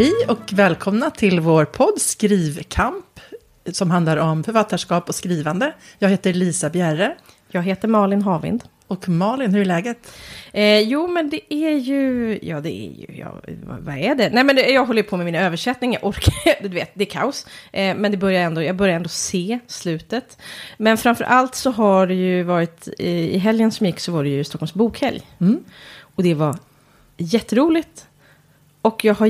Hej och välkomna till vår podd Skrivkamp som handlar om författarskap och skrivande. Jag heter Lisa Bjerre. Jag heter Malin Havind. Och Malin, hur är läget? Eh, jo, men det är ju... Ja, det är ju... Ja, vad är det? Nej, men det, jag håller på med mina översättningar. Orkar, du vet, det är kaos. Eh, men det börjar ändå, jag börjar ändå se slutet. Men framför allt så har det ju varit... I helgen som gick så var det ju Stockholms bokhelg. Mm. Och det var jätteroligt. Och jag har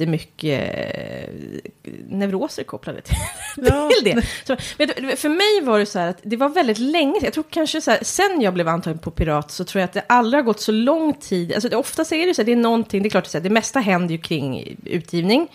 jättemycket eh, neuroser kopplade till, Ja. till det. Så, du, för mig var det så här att det var väldigt länge, jag tror kanske så här, sen jag blev antagen på Pirat så tror jag att det aldrig har gått så lång tid. Alltså oftast är det så här, det är någonting, det är klart att det mesta händer ju kring utgivning.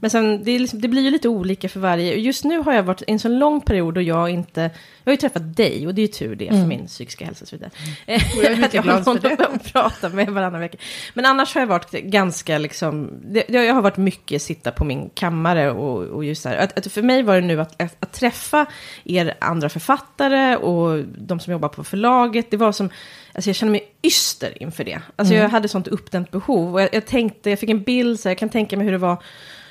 Men sen, det, liksom, det blir ju lite olika för varje. Just nu har jag varit i en så lång period och jag inte, jag har ju träffat dig och det är ju tur det för min psykiska hälsa och så vidare. Och jag är mycket Att jag glad för det. att prata med varannan vecka. Men annars har jag varit ganska liksom, det, jag har varit mycket sitta på min kammare och, och just så här. Att, att för mig var det nu att, att, att träffa er andra författare och de som jobbar på förlaget, det var som, alltså jag kände mig yster inför det. Alltså jag hade sånt uppdämt behov och jag, jag tänkte, jag fick en bild, så här, jag kan tänka mig hur det var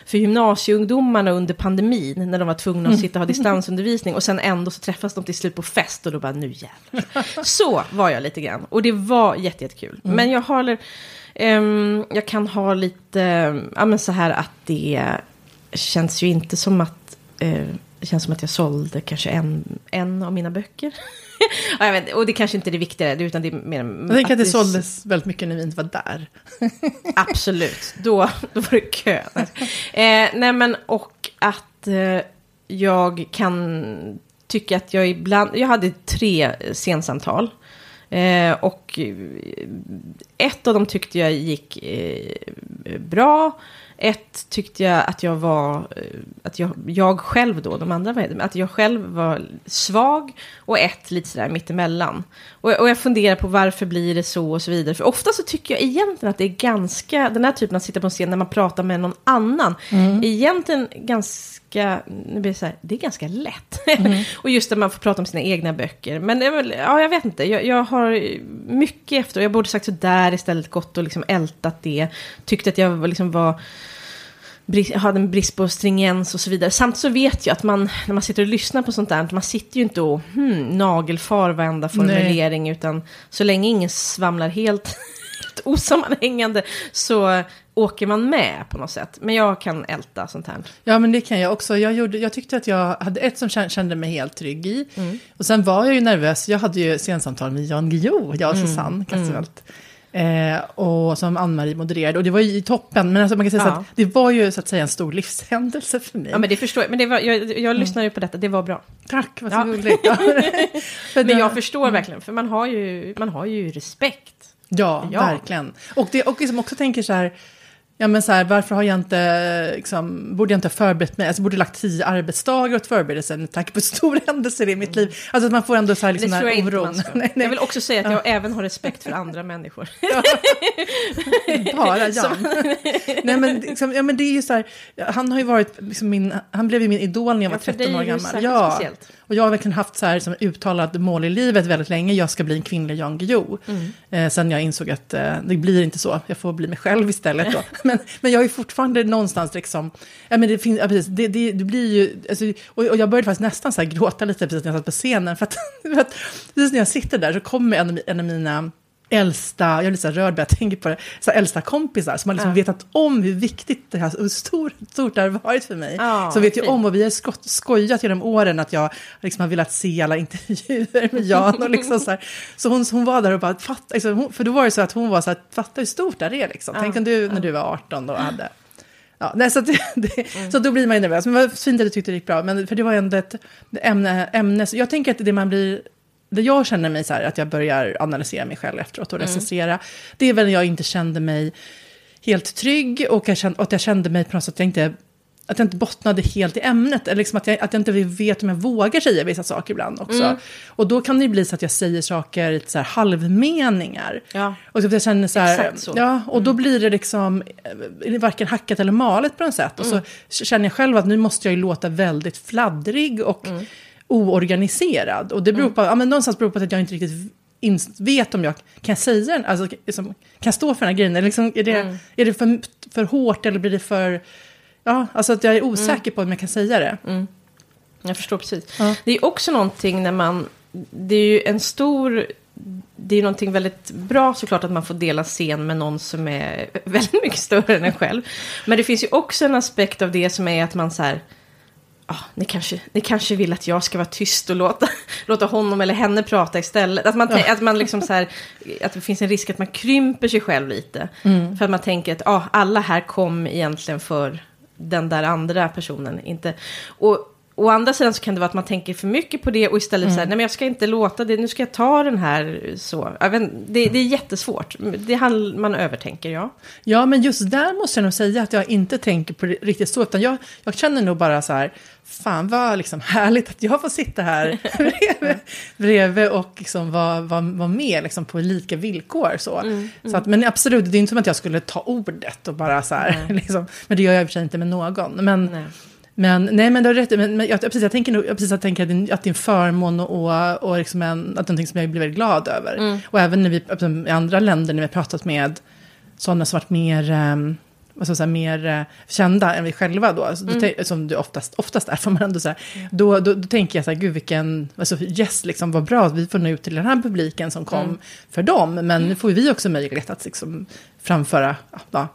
för gymnasieungdomarna under pandemin, när de var tvungna att sitta och ha distansundervisning, och sen ändå så träffas de till slut på fest, och då bara, nu jävlar. Så var jag lite grann, och det var jätte, jättekul. Men jag har, ehm, jag kan ha lite, ja men så här att det känns ju inte som att, eh, det känns som att jag sålde kanske en, en av mina böcker. ja, jag vet, och det kanske inte är det viktiga, utan det är mer... Jag tänker att det såldes väldigt mycket när vi inte var där. Absolut, då, då var det kö. Eh, nej men och att eh, jag kan tycka att jag ibland, jag hade tre scensamtal. Eh, och eh, ett av dem tyckte jag gick eh, bra. Ett tyckte jag att jag var, eh, att jag, jag själv då, de andra, var- att jag själv var svag. Och ett lite sådär mittemellan. Och, och jag funderar på varför blir det så och så vidare. För ofta så tycker jag egentligen att det är ganska, den här typen att sitta på en scen när man pratar med någon annan. Mm. Egentligen ganska, nu blir det så här, det är ganska lätt. Mm. och just att man får prata om sina egna böcker. Men ja, jag vet inte, jag, jag har mycket efter, jag borde sagt så där istället, gått och liksom ältat det. Tyckte att jag var- liksom var hade en brist på stringens och så vidare. Samt så vet jag att man, när man sitter och lyssnar på sånt där, man sitter ju inte och hmm, nagelfar varenda formulering, utan så länge ingen svamlar helt osammanhängande så åker man med på något sätt. Men jag kan älta sånt här. Ja, men det kan jag också. Jag, gjorde, jag tyckte att jag hade ett som kän- kände mig helt trygg i. Och sen var jag ju nervös. Jag hade ju scensamtal med Jan Guillou, jag och Susanne Kasselvelt. Eh, och som Ann-Marie modererade. Och det var ju toppen. Men alltså, man kan säga Ja. att det var ju så att säga en stor livshändelse för mig. Ja, men det förstår jag. Men det var, jag, jag lyssnade ju på detta, det var bra. Tack, vad så Ja. gulligt. Men jag förstår verkligen, för man har ju, man har ju respekt. Ja, Ja. verkligen. Och, det, och liksom också tänker så här, ja men så här, varför har jag inte, liksom, borde jag inte ha förberett mig, alltså borde jag lagt tio arbetsdagar åt förberedelsen med tanke på stora händelser i mitt liv. Alltså att man får ändå så här, Det liksom, tror jag inte man ska. nej, nej, Jag vill också säga att jag även har respekt för andra människor. bara Jan. nej men, liksom, ja, men det är ju så här, han har ju varit, liksom min, han blev ju min idol när jag var Ja, för 13 dig år det gammal. Ja, speciellt. Och jag har verkligen haft så här som uttalat mål i livet väldigt länge, jag ska bli en kvinnlig Jan Guillou. Mm. Eh, sen jag insåg att eh, det blir inte så, jag får bli mig själv istället då. men, men jag är fortfarande någonstans liksom, ja men det finns, ja, precis, det, det, det blir ju, alltså, och, och jag började faktiskt nästan så här gråta lite precis när jag satt på scenen, för att, för att precis när jag sitter där så kommer en en av mina äldsta, jag blir så här rörd bara jag tänker på det, så äldsta kompisar som har liksom Ja. vetat om hur viktigt det här, hur stort, stort det har varit för mig. Ja, så vet ju om, och vi har skott, skojat genom åren att jag liksom har velat se alla intervjuer med Jan. Och liksom så här. så hon, hon var där och bara, fatta, liksom, för då var det så att hon var så här, fatta hur stort det är liksom. Tänk om du, när du var 18 och hade... Ja, nej, så, det, det, Mm. så då blir man ju nervös. Men vad fint att du tyckte det gick bra. Men för det var ju ändå ett ämne, ämne. Så jag tänker att det man blir... Det jag känner mig så här, att jag börjar analysera mig själv efteråt och recensera. Det är väl när jag inte kände mig helt trygg och, jag kände, och att jag kände mig på något sätt att jag inte, att jag inte bottnade helt i ämnet. Eller liksom att, jag, att jag inte vet om jag vågar säga vissa saker ibland också. Och då kan det ju bli så att jag säger saker lite så här halvmeningar. Ja. Och så att jag känner så här, så. ja, och då blir det liksom eh, varken hackat eller malet på något sätt. Och så känner jag själv att nu måste jag ju låta väldigt fladdrig och oorganiserad. Och det beror på, ja men någonstans beror på att jag inte riktigt vet om jag kan säga den, alltså liksom, kan stå för den här grejen. Eller liksom, är det, Mm. är det för, för hårt eller blir det för... Ja, alltså att jag är osäker på om jag kan säga det. Jag förstår precis. Ja. Det är också någonting när man... Det är ju en stor... Det är någonting väldigt bra såklart att man får dela scen med någon som är väldigt mycket större än en själv. Men det finns ju också en aspekt av det som är att man så här... ah, ni, kanske, ni kanske vill att jag ska vara tyst och låta, låta honom eller henne prata istället. Att man, tän- att man liksom så här, att det finns en risk att man krymper sig själv lite. För att man tänker att ah, alla här kom egentligen för den där andra personen. Inte, och å andra sidan så kan det vara att man tänker för mycket på det och istället säger nej men jag ska inte låta det, nu ska jag ta den här så. Vet, det, det är jättesvårt. Det handl- man övertänker, ja. Ja, men just där måste jag nog säga att jag inte tänker på det riktigt så. Utan jag, jag känner nog bara så här, fan vad liksom härligt att jag får sitta här bredvid, bredvid och liksom vara, vara, vara med liksom på lika villkor. Så. Så att, men absolut, det är inte som att jag skulle ta ordet och bara så här, liksom, men det gör jag i och för sig inte med någon. Men, Nej. Men nej, men du har rätt. Men, men jag, precis, jag tänker nog, jag precis, jag tänker att, är- att det är en förmån och, och, liksom en, att någonting som jag blir väldigt glad över. Och även när vi, alltså, i andra länder, när vi har pratat med sådana som varit mer, um, vad ska jag säga, mer eh, kända än vi själva då, alltså, då tän- som du oftast, oftast är, får man ändå säga, då, då, då tänker jag så här, gud vilken, alltså yes, liksom vad bra att vi får nå ut till den här publiken som kom för dem, men nu får ju vi också möjlighet att liksom framföra, ja,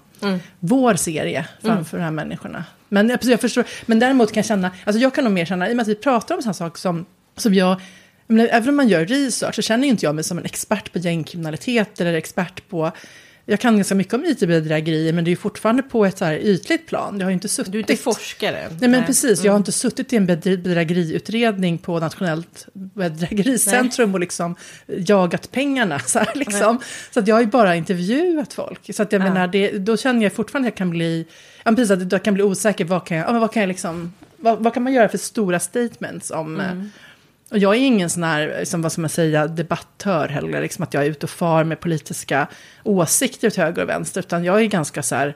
vår serie framför de här människorna. Men precis, jag förstår, men däremot kan jag känna, alltså jag kan nog mer känna, i och med att vi pratar om sådana saker som, som jag, men även om man gör research så känner ju inte jag mig som en expert på gängkriminalitet eller expert på, jag kan ganska mycket om it-bedrägerier men det är ju fortfarande på ett så här ytligt plan. Jag har inte suttit... Du är inte forskare. Nej men precis, jag har inte suttit i en bedr- bedrägeriutredning på Nationellt bedrägericentrum och liksom jagat pengarna. Så, här, liksom. så att jag har ju bara intervjuat folk. Så att jag Ja. menar, det, då känner jag fortfarande att jag kan bli, ja, precis, att jag kan bli osäker, vad kan jag, ja, vad kan jag liksom, vad, vad kan man göra för stora statements om, eh, och jag är ingen sån här, liksom, vad ska man säga, debattör heller, liksom att jag är ute och far med politiska åsikter åt höger och vänster, utan jag är ganska så här,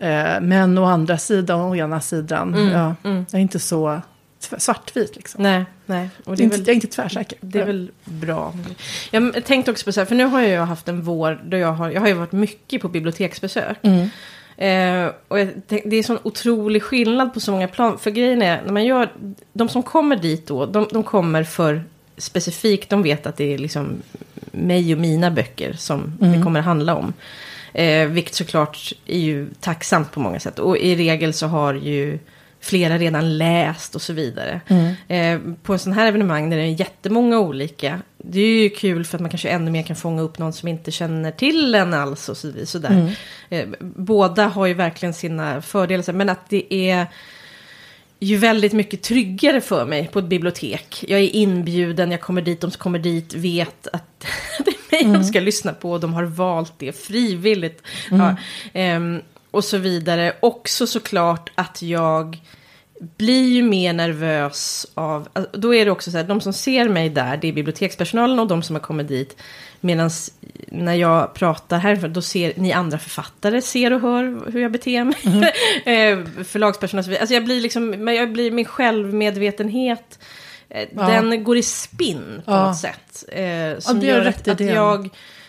eh, men å andra sidan och å ena sidan, ja, jag är inte så tv- svartvit liksom. Nej, nej. Och det är inte, väl, Jag är inte tvärsäker. det är väl bra. Jag tänkte också på så här, för nu har jag haft en vår då jag har, jag har ju varit mycket på biblioteksbesök. Eh, och jag tänk, det är sån otrolig skillnad på så många plan. För grejen är, när man gör, de som kommer dit då, de, de kommer för specifikt, de vet att det är liksom mig och mina böcker som det kommer att handla om. Eh, vilket såklart är ju tacksamt på många sätt. Och i regel så har ju flera redan läst och så vidare. Eh, på en sån här evenemang där det är jättemånga olika. Det är ju kul för att man kanske ännu mer kan fånga upp någon som inte känner till en alls och så vidare. Sådär. Eh, båda har ju verkligen sina fördelar. Men att det är ju väldigt mycket tryggare för mig på ett bibliotek. Jag är inbjuden, jag kommer dit, de som kommer dit vet att det är mig de ska lyssna på. och De har valt det frivilligt. Ja, ehm, och så vidare. Också såklart att jag blir ju mer nervös av... alltså, Då är det också så här, de som ser mig där, det är bibliotekspersonalen och de som har kommit dit. Medan när jag pratar här, då ser ni andra författare ser och hör hur jag beter mig. eh, förlagspersonal. Alltså jag blir liksom, jag blir min självmedvetenhet. eh, Ja. Den går i spinn på Ja. något sätt. Eh, som är gör rätt att, att jag,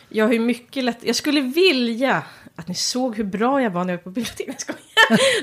jag har ju mycket lätt... Jag skulle vilja att ni såg hur bra jag var när jag var på biblioteket. Jag skojar.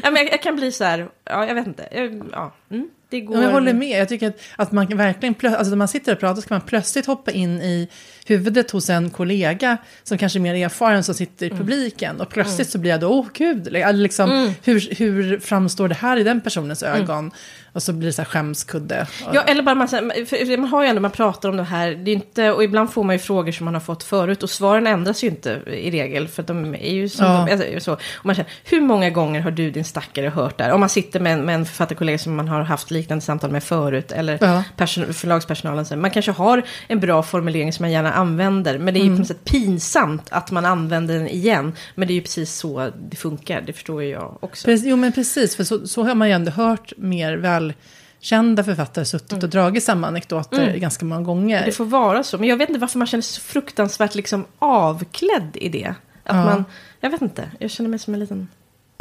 Nej, men jag, jag kan bli så här, ja jag vet inte. Jag, ja, mm, det går. Ja, jag håller med. Jag tycker att, att man verkligen, plö- alltså när man sitter och pratar ska man plötsligt hoppa in i huvudet hos en kollega som kanske är mer erfaren som sitter Mm. i publiken. Och plötsligt så blir jag då, åh gud, eller liksom, hur, hur framstår det här i den personens ögon? Och så blir det så här skämskudde. Mm. Ja, eller bara man, för man har ju ändå, man pratar om det här, det är inte, och ibland får man ju frågor som man har fått förut, och svaren ändras ju inte i regel, för att de är ju som Ja. de alltså, så. Och man känner, hur många gånger har du din stackare hört det här? Om man sitter med en, med en författarkollega som man har haft liknande samtal med förut, eller Ja. person, förlagspersonalen, man kanske har en bra formulering som man gärna använder, men det är ju på något sätt pinsamt att man använder den igen, men det är ju precis så det funkar, det förstår ju jag också. Precis, jo men precis, för så, så har man ju ändå hört mer välkända författare suttit och dragit samma anekdoter ganska många gånger. Mm. Det får vara så. Men jag vet inte varför man känner sig så fruktansvärt liksom avklädd i det. Att Ja. man, jag vet inte, jag känner mig som en liten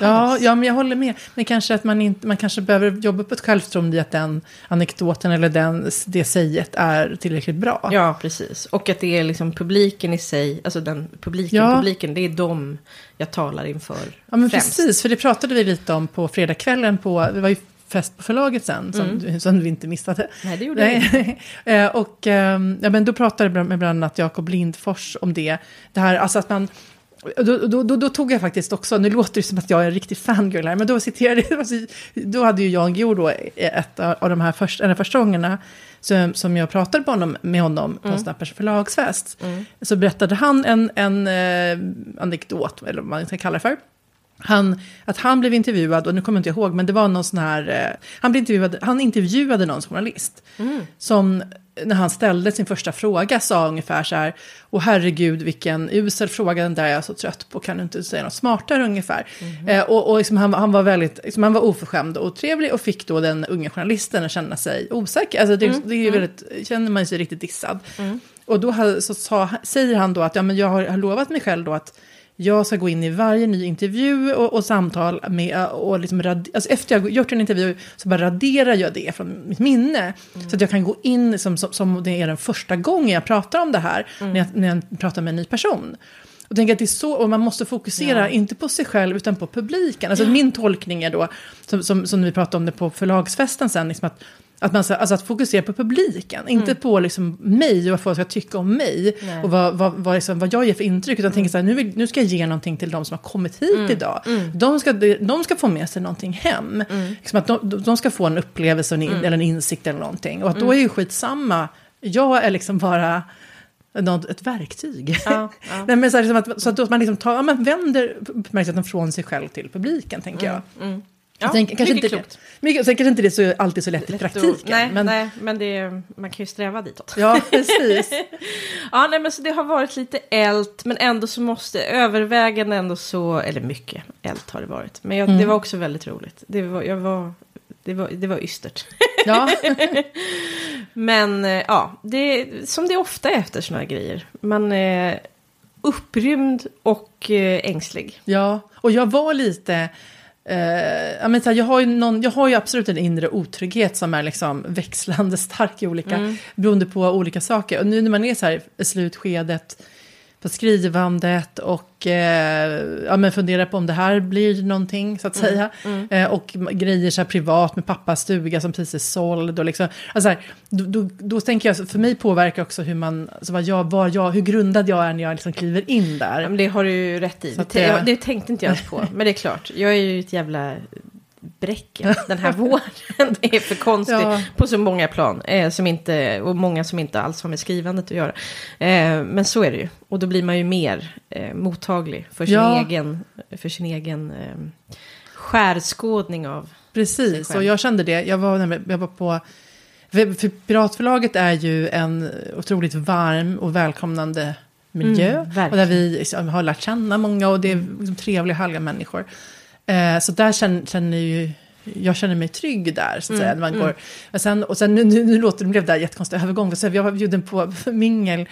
Ja, ja, men jag håller med. Men kanske att man, inte, man kanske behöver jobba på ett självförtroende i att den anekdoten eller den, det säget är tillräckligt bra. Ja, precis. Och att det är liksom publiken i sig, alltså den publiken, Ja. publiken, det är de jag talar inför Ja, men främst. precis. För det pratade vi lite om på fredagskvällen på, det var ju fest på förlaget sen, som, som vi inte missade. Nej, det gjorde jag Nej. Eh, och ehm, ja, men då pratade jag med bland annat Jakob Lindfors om det. Det här, alltså att man... Då, då, då, då tog jag faktiskt också, nu låter det som att jag är en riktig fangirl här, men då citerade jag, alltså, då hade ju Jan Guillou då ett av de här första, en av första gångerna som, som jag pratade på honom, med honom på en Snappers förlagsfest. Så berättade han en, en eh, anekdot, eller vad man ska kalla det för. Han, att han blev intervjuad, och nu kommer jag inte ihåg, men det var någon sån här... Eh, han, blev intervjuad, han intervjuade någon journalist. Som när han ställde sin första fråga sa ungefär så här. Åh herregud vilken usel fråga, den där är jag så trött på, kan du inte säga något smartare ungefär? Eh, och och liksom han, han var väldigt, liksom han var oförskämd och otrevlig och fick då den unga journalisten att känna sig osäker. Alltså det, det är ju väldigt, känner man sig riktigt dissad. Och då så sa, säger han då att ja, men jag har, har lovat mig själv då att jag ska gå in i varje ny intervju och, och samtal med, och liksom rad, alltså efter jag gjort en intervju så bara raderar jag det från mitt minne. Så att jag kan gå in som, som, som det är den första gången jag pratar om det här, när, jag, när jag pratar med en ny person. Och tänker att det är så, och man måste fokusera, inte på sig själv, utan på publiken. Alltså min tolkning är då, som, som, som vi pratade om det på förlagsfesten sen, liksom att, att, man, alltså att fokusera på publiken, inte på liksom mig och vad folk ska tycka om mig. Nej. Och vad, vad, vad, liksom, vad jag ger för intryck, utan tänker så här, nu, vill, nu ska jag ge någonting till de som har kommit hit idag. De, ska, de ska få med sig någonting hem. Liksom att de, de ska få en upplevelse en in, eller en insikt eller någonting. Och att då är ju skitsamma, jag är liksom bara något, ett verktyg. Ja, ja. Nej, men så, här, liksom att, så att man liksom tar, ja, man vänder uppmärksamheten från sig själv till publiken, tänker jag. Ja, tänker, kanske inte, klokt. Mycket, sen kanske inte det är så, alltid så lätt i praktiken. nej, men, nej, men det, man kan ju sträva ditåt. Ja, precis. Ja, nej, men så det har varit lite ällt, men ändå så måste övervägande ändå så, eller mycket ällt har det varit. Men jag, det var också väldigt roligt. Det var, jag var, det var, det var ystert. Ja, Men eh, ja, det som det ofta är efter såna här grejer. Man är upprymd och eh, ängslig. ja, och jag var lite... Eh, men så här, jag, har ju någon, jag har ju absolut en inre otrygghet som är liksom växlande stark i olika, Mm. beroende på olika saker. Och nu när man är så här i slutskedet på skrivandet och eh, ja, men funderar på om det här blir någonting så att Mm. säga. Eh, och grejer så här privat med pappas stuga som precis är såld. Och liksom, alltså här, då, då, då tänker jag, för mig påverkar också hur man, alltså vad jag, vad jag, hur grundad jag är när jag liksom kliver in där. Ja, men det har du ju rätt i. Det, det- det tänkte inte jag ens på. Men det är klart, jag är ju ett jävla bräcke den här våren. Det är för konstigt Ja. på så många plan. Eh, som inte, och många som inte alls har med skrivandet att göra. Eh, men så är det ju. Och då blir man ju mer eh, mottaglig för sin Ja. egen, för sin egen eh, skärskådning av... Precis, och jag kände det. Jag var, jag var på... För för Piratförlaget är ju en otroligt varm och välkomnande miljö. Mm, och där vi liksom har lärt känna många och det är liksom trevliga, härliga människor. Eh, så där känner, känner ju... Jag känner mig trygg där, så att säga. När man går. Men sen, och sen, nu, nu, nu låter det, blev det här jättekonstig övergång. Så jag var bjuden på mingel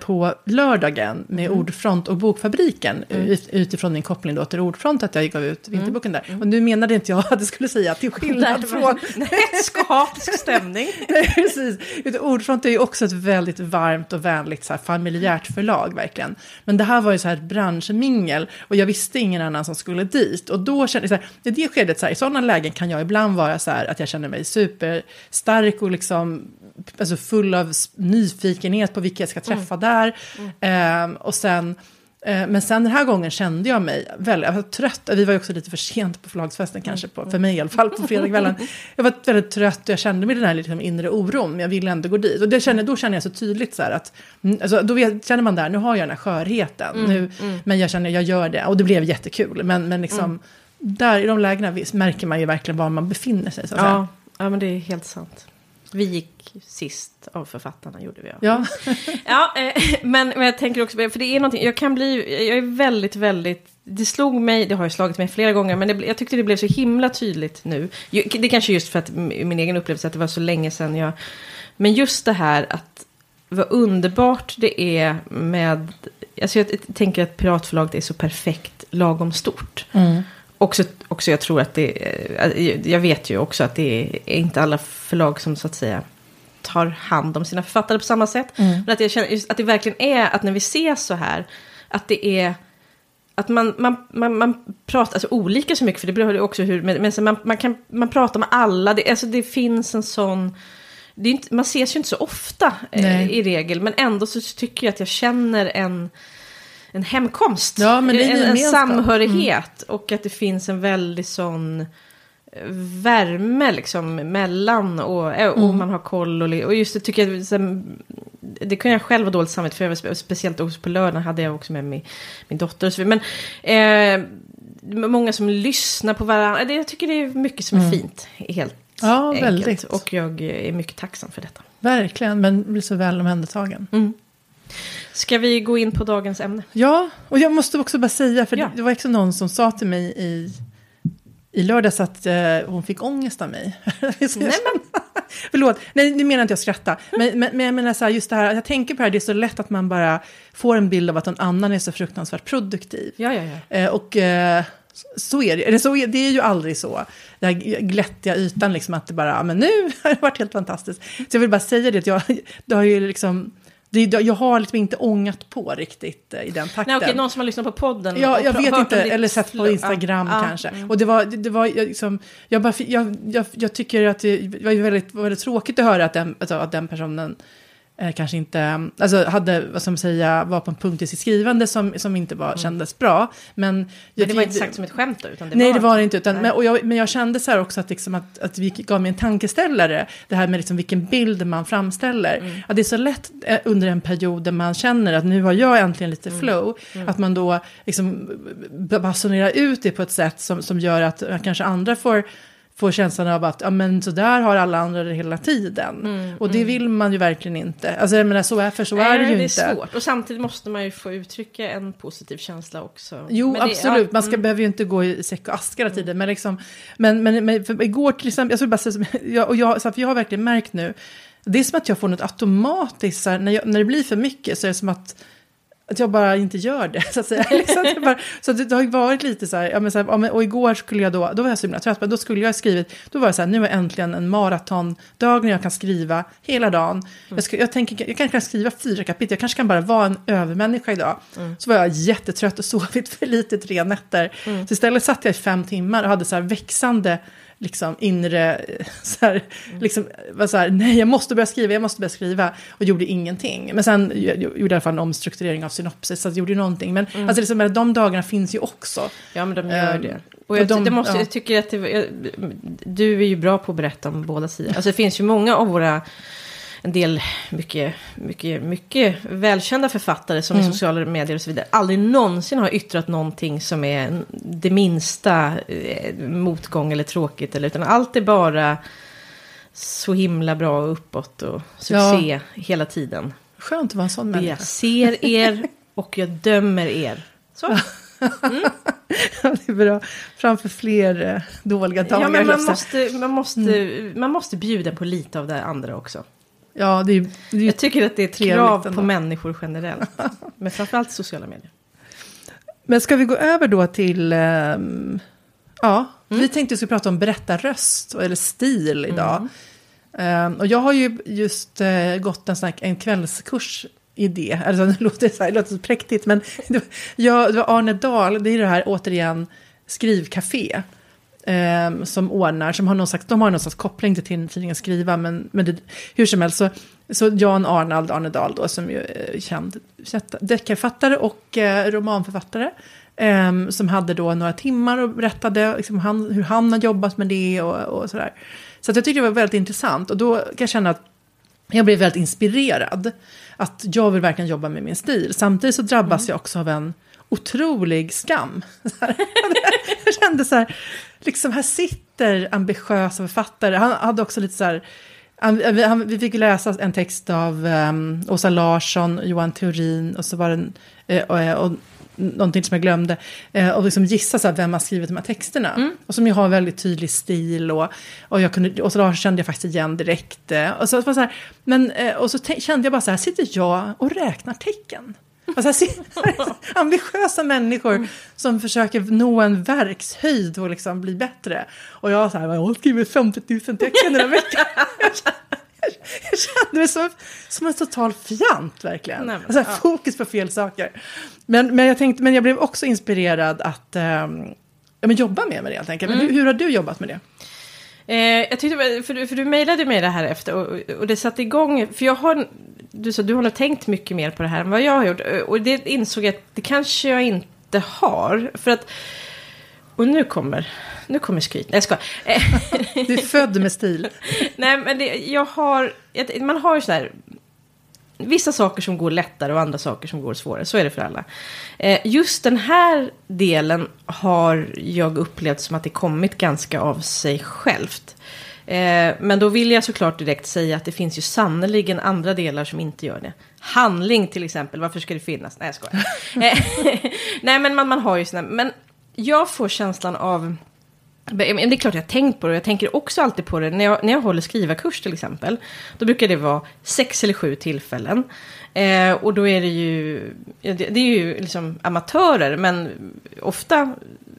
på lördagen med Ordfront och Bokfabriken. Ut, utifrån min koppling då till Ordfront, att jag gav ut Vinterboken där. Och nu menade inte jag att det skulle säga till skillnad från... Nej, skatisk stämning. Nej, precis. Ordfront är ju också ett väldigt varmt och vänligt så här, familjärt förlag, verkligen. Men det här var ju så här ett branschmingel och jag visste ingen annan som skulle dit. Och då kände jag så här, i det skedet, så här, i sådana lägen kan jag ibland vara så här att jag känner mig superstark och liksom alltså full av nyfikenhet på vilka jag ska träffa där. Ehm, och sen Eh, Men sen den här gången kände jag mig väldigt jag var trött. Vi var ju också lite för sent på förlagsfesten kanske, på, för mig i alla fall, på fredagskvällen. Jag var väldigt trött och jag kände mig den här liksom inre oron, men jag ville ändå gå dit. Och det kände, då kände jag så tydligt så här att, mm, alltså, då vet, känner man där, nu har jag den här skörheten, nu, men jag känner, jag gör det. Och det blev jättekul, men, men liksom, där i de lägena märker man ju verkligen var man befinner sig. Så att säga. Ja, ja, men det är helt sant. Vi gick sist av författarna, gjorde vi. Ja. Ja. Eh, men, men jag tänker också, för det är någonting, jag kan bli, jag är väldigt, väldigt, det slog mig, det har ju slagit mig flera gånger, men det, jag tyckte det blev så himla tydligt nu. Det kanske just för att min egen upplevelse, att det var så länge sedan jag, men just det här att vad underbart det är med, alltså jag tänker att Piratförlaget är så perfekt lagom stort. Mm. Också, också jag tror att det, eh, jag vet ju också att det är inte alla förlag som så att säga tar hand om sina författare på samma sätt. Mm. Men att jag känner att det verkligen är att när vi ses så här, att det är att man, man, man, man pratar, alltså olika så mycket, för det beror ju också hur, men, men man, man, kan, man pratar med alla, det, alltså det finns en sån, det är inte, man ses ju inte så ofta eh, i regel, men ändå så tycker jag att jag känner en, en hemkomst, Ja, men det är en, en. Mm. samhörighet och att det finns en väldigt sån eh, värme liksom mellan och, eh, och Mm. man har koll och, och just det tycker jag, sen, det kunde jag själv ha dåligt samvete för, jag var spe- speciellt också på lördagen hade jag också med min, min dotter och så vidare. Men eh, många som lyssnar på varandra, det, jag tycker det är mycket som är fint, helt Mm. Ja, enkelt. väldigt. Och jag är mycket tacksam för detta. Verkligen, men blir så väl omhändertagen. Ska vi gå in på dagens ämne? Ja, och jag måste också bara säga, för Ja. det, var också någon som sa till mig i, i lördags att eh, hon fick ångest av mig. Nej, men, Förlåt, nej nu menar inte jag skratta. Men, men, men jag menar så här, just det här, jag tänker på det här, det är så lätt att man bara får en bild av att någon annan är så fruktansvärt produktiv. ja, ja, ja. Eh, och eh, så är det, eller så är, det är ju aldrig så. Den här glättiga ytan, liksom att det bara, "Ja, men nu har det varit helt fantastiskt. Så jag vill bara säga det, att jag, det har ju liksom, det, jag har liksom inte ångat på riktigt eh, i den takten. Nej, okej, någon som har lyssnat på podden. Ja, jag vet inte, eller sett på Instagram Ja, ja, kanske. mm. Och det var, det var jag liksom, jag, bara, jag, jag, jag tycker att det var väldigt, väldigt tråkigt att höra att den, alltså, att den personen eh, kanske inte, alltså hade, vad ska man säga, var på en punkt i sitt skrivande som, som inte var, kändes bra. Men, Mm. Men jag det var inte sagt som ett skämt då, utan det Nej, var... det var det inte. Utan, Nej. men, och jag, men jag kände så här också att, liksom att, att vi gav mig en tankeställare. Det här med liksom vilken bild man framställer. Mm. Att det är så lätt eh, under en period där man känner att nu har jag äntligen lite Mm. flow. Att man då liksom basunerar ut det på ett sätt som, som gör att eh, kanske andra får får känslan av att ja, men så där har alla andra det hela tiden. och det vill man ju verkligen inte. Alltså jag menar, så är, för så är det ju det inte. är svårt. Och samtidigt måste man ju få uttrycka en positiv känsla också. Jo, Men det- absolut. ja, Man ska, mm. behöver ju inte gå i säck och ask hela tiden. Men, liksom, men, men, men för igår till exempel, jag skulle bara säga, jag, och jag, så att jag har verkligen märkt nu, det är som att jag får något automatiskt, här, när, jag, när det blir för mycket så är det som att att jag bara inte gör det. Så, att säga. Liksom, att jag bara, så det, det har ju varit lite så här, ja, men så här och igår skulle jag då, då var jag så himla trött, men då skulle jag ha skrivit, då var det så här, nu är äntligen en maratondag när jag kan skriva hela dagen. Jag, ska, jag tänker, jag kanske kan skriva fyra kapitel, jag kanske kan bara vara en övermänniska idag. Så var jag jättetrött och sovit för lite tre nätter. Så istället satt jag i fem timmar och hade så här växande liksom inre, så här, liksom, var så här, nej jag måste börja skriva, jag måste börja skriva. Och gjorde ingenting. Men sen jag, gjorde jag i alla fall en omstrukturering av synopsis, så jag gjorde någonting. Men alltså, liksom, de dagarna finns ju också. Ja, men de gör Ehm, det. Och och jag, de- det måste, ja. jag tycker att det, jag, du är ju bra på att berätta om båda sidor. Alltså det finns ju många av våra, en del mycket, mycket, mycket välkända författare som Mm. i sociala medier och så vidare aldrig någonsin har yttrat någonting som är det minsta eh, motgång eller tråkigt. Eller, utan allt är bara så himla bra och uppåt och succé hela tiden. Skönt att vara en sån Jag människa. ser er och jag dömer er. Så. det är bra. Framför fler eh, dåliga dagar. Ja, men man måste, man, måste, man måste bjuda på lite av det andra också. Ja, det är, det är Jag tycker att det är ett krav ändå. på människor generellt. Men framförallt sociala medier. Men ska vi gå över då till... ehm, ja, vi tänkte att vi skulle prata om berättarröst eller stil idag. Ehm, och jag har ju just eh, gått en, sån här, en kvällskurs i det. Alltså, det, låter så här, det låter så präktigt, men det var, jag, det var Arne Dahl, det är det här återigen skrivcafé. Ehm, som ordnar, som har någon slags, de har någon slags koppling till tidningen Skriva, men, men det, hur som helst så, så Jan Arnald Arne Dahl då, som ju är känd deckarförfattare och eh, romanförfattare, ehm, som hade då några timmar och berättade liksom, han, hur han har jobbat med det och, och sådär. Så jag tyckte det var väldigt intressant och då kan jag känna att jag blev väldigt inspirerad. Att jag vill verkligen jobba med min stil. Samtidigt så drabbas jag också av en otrolig skam. Jag kände så här, liksom här sitter ambitiösa författare. Han hade också lite så här, han, vi- han, vi fick läsa en text av um, Åsa Larsson, Johan Theorin och så var det eh, och, eh, och någonting som jag glömde. Eh, och liksom gissa så vem har skrivit de här texterna. Och som ju har väldigt tydlig stil. Och, och jag kunde, Åsa Larsson kände jag faktiskt igen direkt. eh. Och så, så här, men, eh, och så kände jag bara så här, sitter jag och räknar tecken? Alltså, ambitiösa människor som försöker nå en verkshöjd och liksom bli bättre. Och jag så här, jag har skrivit 50 000 tecken den här veckan. Jag kände mig som, som en total fjant verkligen. Nej, men, alltså, ja. Fokus på fel saker. Men, men, jag tänkte, men jag blev också inspirerad att ja, men jobba med det helt enkelt. Men hur, hur har du jobbat med det? Eh, jag tyckte, för du, för du mejlade mig det här efter och, och det satte igång, för jag har, du sa du har tänkt mycket mer på det här än vad jag har gjort. Och det insåg jag att det kanske jag inte har. För att, och nu kommer, nu kommer skryt, nej jag. Eh, Du är född med stil. Nej, men det, jag har, man har ju så här, vissa saker som går lättare och andra saker som går svårare. Så är det för alla. Eh, just den här delen har jag upplevt som att det kommit ganska av sig självt. Eh, men då vill jag såklart direkt säga att det finns ju sannoliken andra delar som inte gör det. Handling till exempel, varför ska det finnas? Nej, jag skojar. Eh, Nej, men man, man har ju sina, men jag får känslan av men Det är klart jag har tänkt på det. Jag tänker också alltid på det när jag, när jag håller skrivarkurs till exempel. Då brukar det vara sex eller sju tillfällen. Eh, och då är det ju, det, det är ju liksom amatörer, men ofta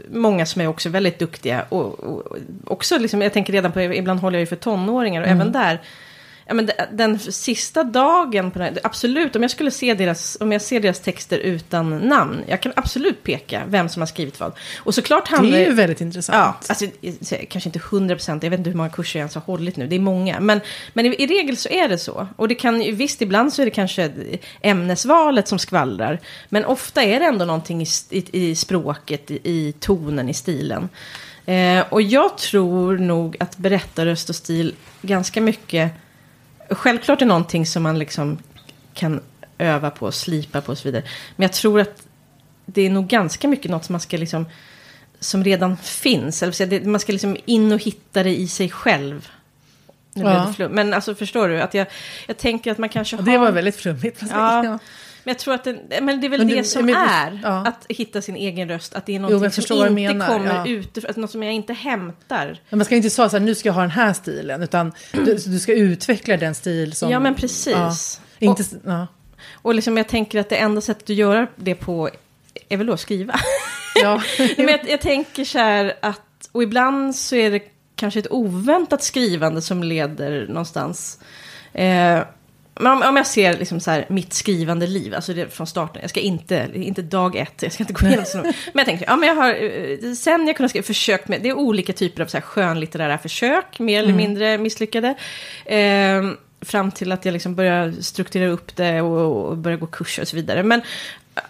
många som är också väldigt duktiga. Och, och, också, liksom, jag tänker redan på, ibland håller jag ju för tonåringar och även där. Ja, men de- den sista dagen på här, absolut, om jag skulle se deras, om jag ser deras texter utan namn, jag kan absolut peka vem som har skrivit vad. Och såklart handlar Det är ju väldigt intressant. Ja, alltså, kanske inte 100 procent, jag vet inte hur många kurser jag ens har hållit nu, det är många. Men, men i, i regel så är det så. Och det kan visst, ibland så är det kanske ämnesvalet som skvallrar. Men ofta är det ändå någonting i, i, i språket, i, i tonen, i stilen. Eh, och jag tror nog att berättarröst och stil ganska mycket, självklart är någonting som man liksom kan öva på, slipa på och så vidare. Men jag tror att det är nog ganska mycket något som man ska liksom som redan finns. Eller säga, man ska liksom in och hitta det i sig själv. Ja. Men alltså förstår du? Att jag, jag tänker att man kanske har... Det var väldigt flummigt. Ja. Men jag tror att det, men det är väl Men det du- som men- är ja. att hitta sin egen röst. Att det är förstår som inte menar, kommer ja. utifrån, att något som jag inte hämtar. Men man ska inte säga så här, nu ska jag ha den här stilen, utan du, du ska utveckla den stil som... Ja, men precis. Ja, inte, ja. Och liksom jag tänker att det enda sättet att göra det på är väl då att skriva. Ja. Men jag, jag tänker så här att, och ibland så är det kanske ett oväntat skrivande som leder någonstans. Eh, men om, om jag ser liksom så här, mitt skrivande liv, alltså det från starten, jag ska inte, inte dag ett, jag ska inte gå igenom så Men jag tänker, ja men jag har, eh, sen jag kunde skriva, försökt med, det är olika typer av så här skönlitterära försök, mer eller mindre misslyckade. Eh, fram till att jag liksom börjar strukturera upp det och, och börja gå kurser och så vidare. Men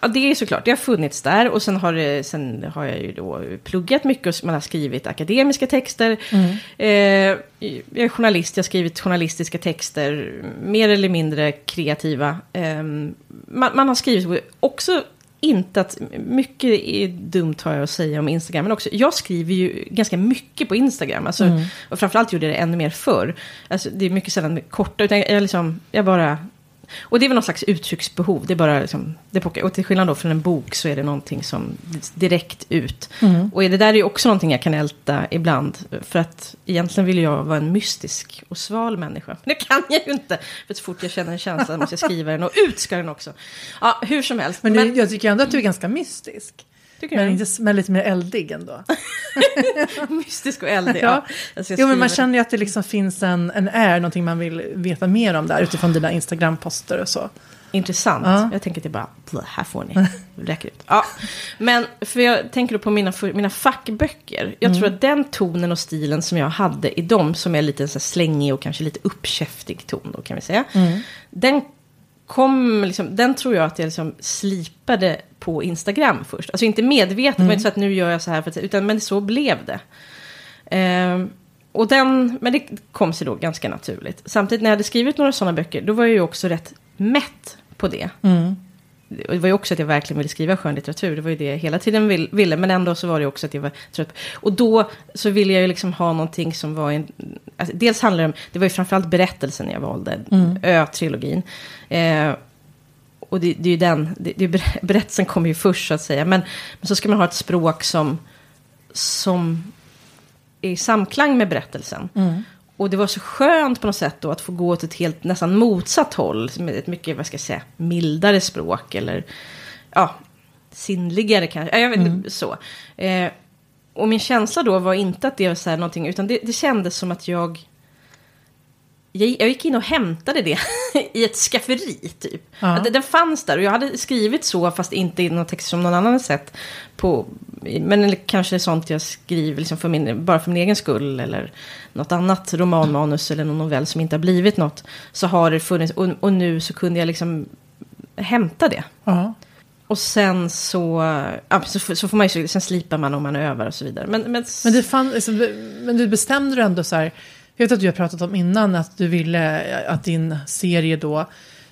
ja, det är såklart, det har funnits där. Och sen har, det, sen har jag ju då pluggat mycket och man har skrivit akademiska texter. Eh, jag är journalist, jag har skrivit journalistiska texter, mer eller mindre kreativa. Eh, man, man har skrivit också inte att, mycket är dumt har jag att säga om Instagram, men också, jag skriver ju ganska mycket på Instagram, alltså, och framförallt gjorde jag det ännu mer förr. Alltså, det är mycket sällan korta, utan jag, liksom, jag bara, och det är väl någon slags uttrycksbehov, det är bara liksom, det pockar, och till skillnad då från en bok så är det någonting som direkt ut. Och det där är ju också någonting jag kan älta ibland, för att egentligen vill jag vara en mystisk och sval människa. Men det kan jag ju inte, för så fort jag känner en känsla måste jag skriva den, och ut ska den också. Ja, hur som helst. Men, du, jag tycker ändå att du är ganska mystisk. Tycker Men, inte, men lite mer eldig ändå. Mystisk och eldig. Ja. Alltså Jo, men man känner ju att det liksom finns en, en är, någonting man vill veta mer om där utifrån dina Instagram-poster och så. Intressant. Ja. Jag tänker att det bara, "Blä, här får ni. Räcker ut. Ja. Men för jag tänker då på mina, mina fackböcker. Jag tror att den tonen och stilen som jag hade i dem, som är lite så slängig och kanske lite uppkäftig ton då kan vi säga. Den kom, liksom, den tror jag att jag liksom slipade på Instagram först. Alltså inte medvetet, var inte så att nu gör jag så här, för att, utan men så blev det. Ehm, och den, men det kom sig då ganska naturligt. Samtidigt när jag hade skrivit några sådana böcker, då var jag ju också rätt mätt på det. Och Det var ju också att jag verkligen ville skriva skönlitteratur. Det var ju det jag hela tiden vill, ville. Men ändå så var det också att jag var trött. Och då så ville jag ju liksom ha någonting som var en... Alltså, dels handlar det om... Det var ju framförallt berättelsen jag valde. Ö-trilogin. Eh, och det, det är ju den... Det, det, berättelsen kommer ju först så att säga. Men, men så ska man ha ett språk som... Som är i samklang med berättelsen. Och det var så skönt på något sätt då att få gå åt ett helt nästan motsatt håll. Med ett mycket, vad ska jag säga, mildare språk. Eller ja, sinnligare kanske. Jag vet inte, mm. så. Eh, och min känsla då var inte att det var så här någonting, utan det, det kändes som att jag jag, gick in och hämtade det i ett skafferi typ. Ja. Den fanns där och jag hade skrivit så fast inte i någon text som någon annan hade sett. På, men kanske sånt jag skriver liksom för min, bara för min egen skull eller något annat romanmanus eller någon novell som inte har blivit något. Så har det funnits och, och nu så kunde jag liksom hämta det. Ja. Och sen så, ja, så, så, får man ju, sen slipar man om man övar och så vidare. Men, men, men, fann, liksom, men du bestämde dig ändå så här jag vet att du har pratat om innan att du ville att din serie då,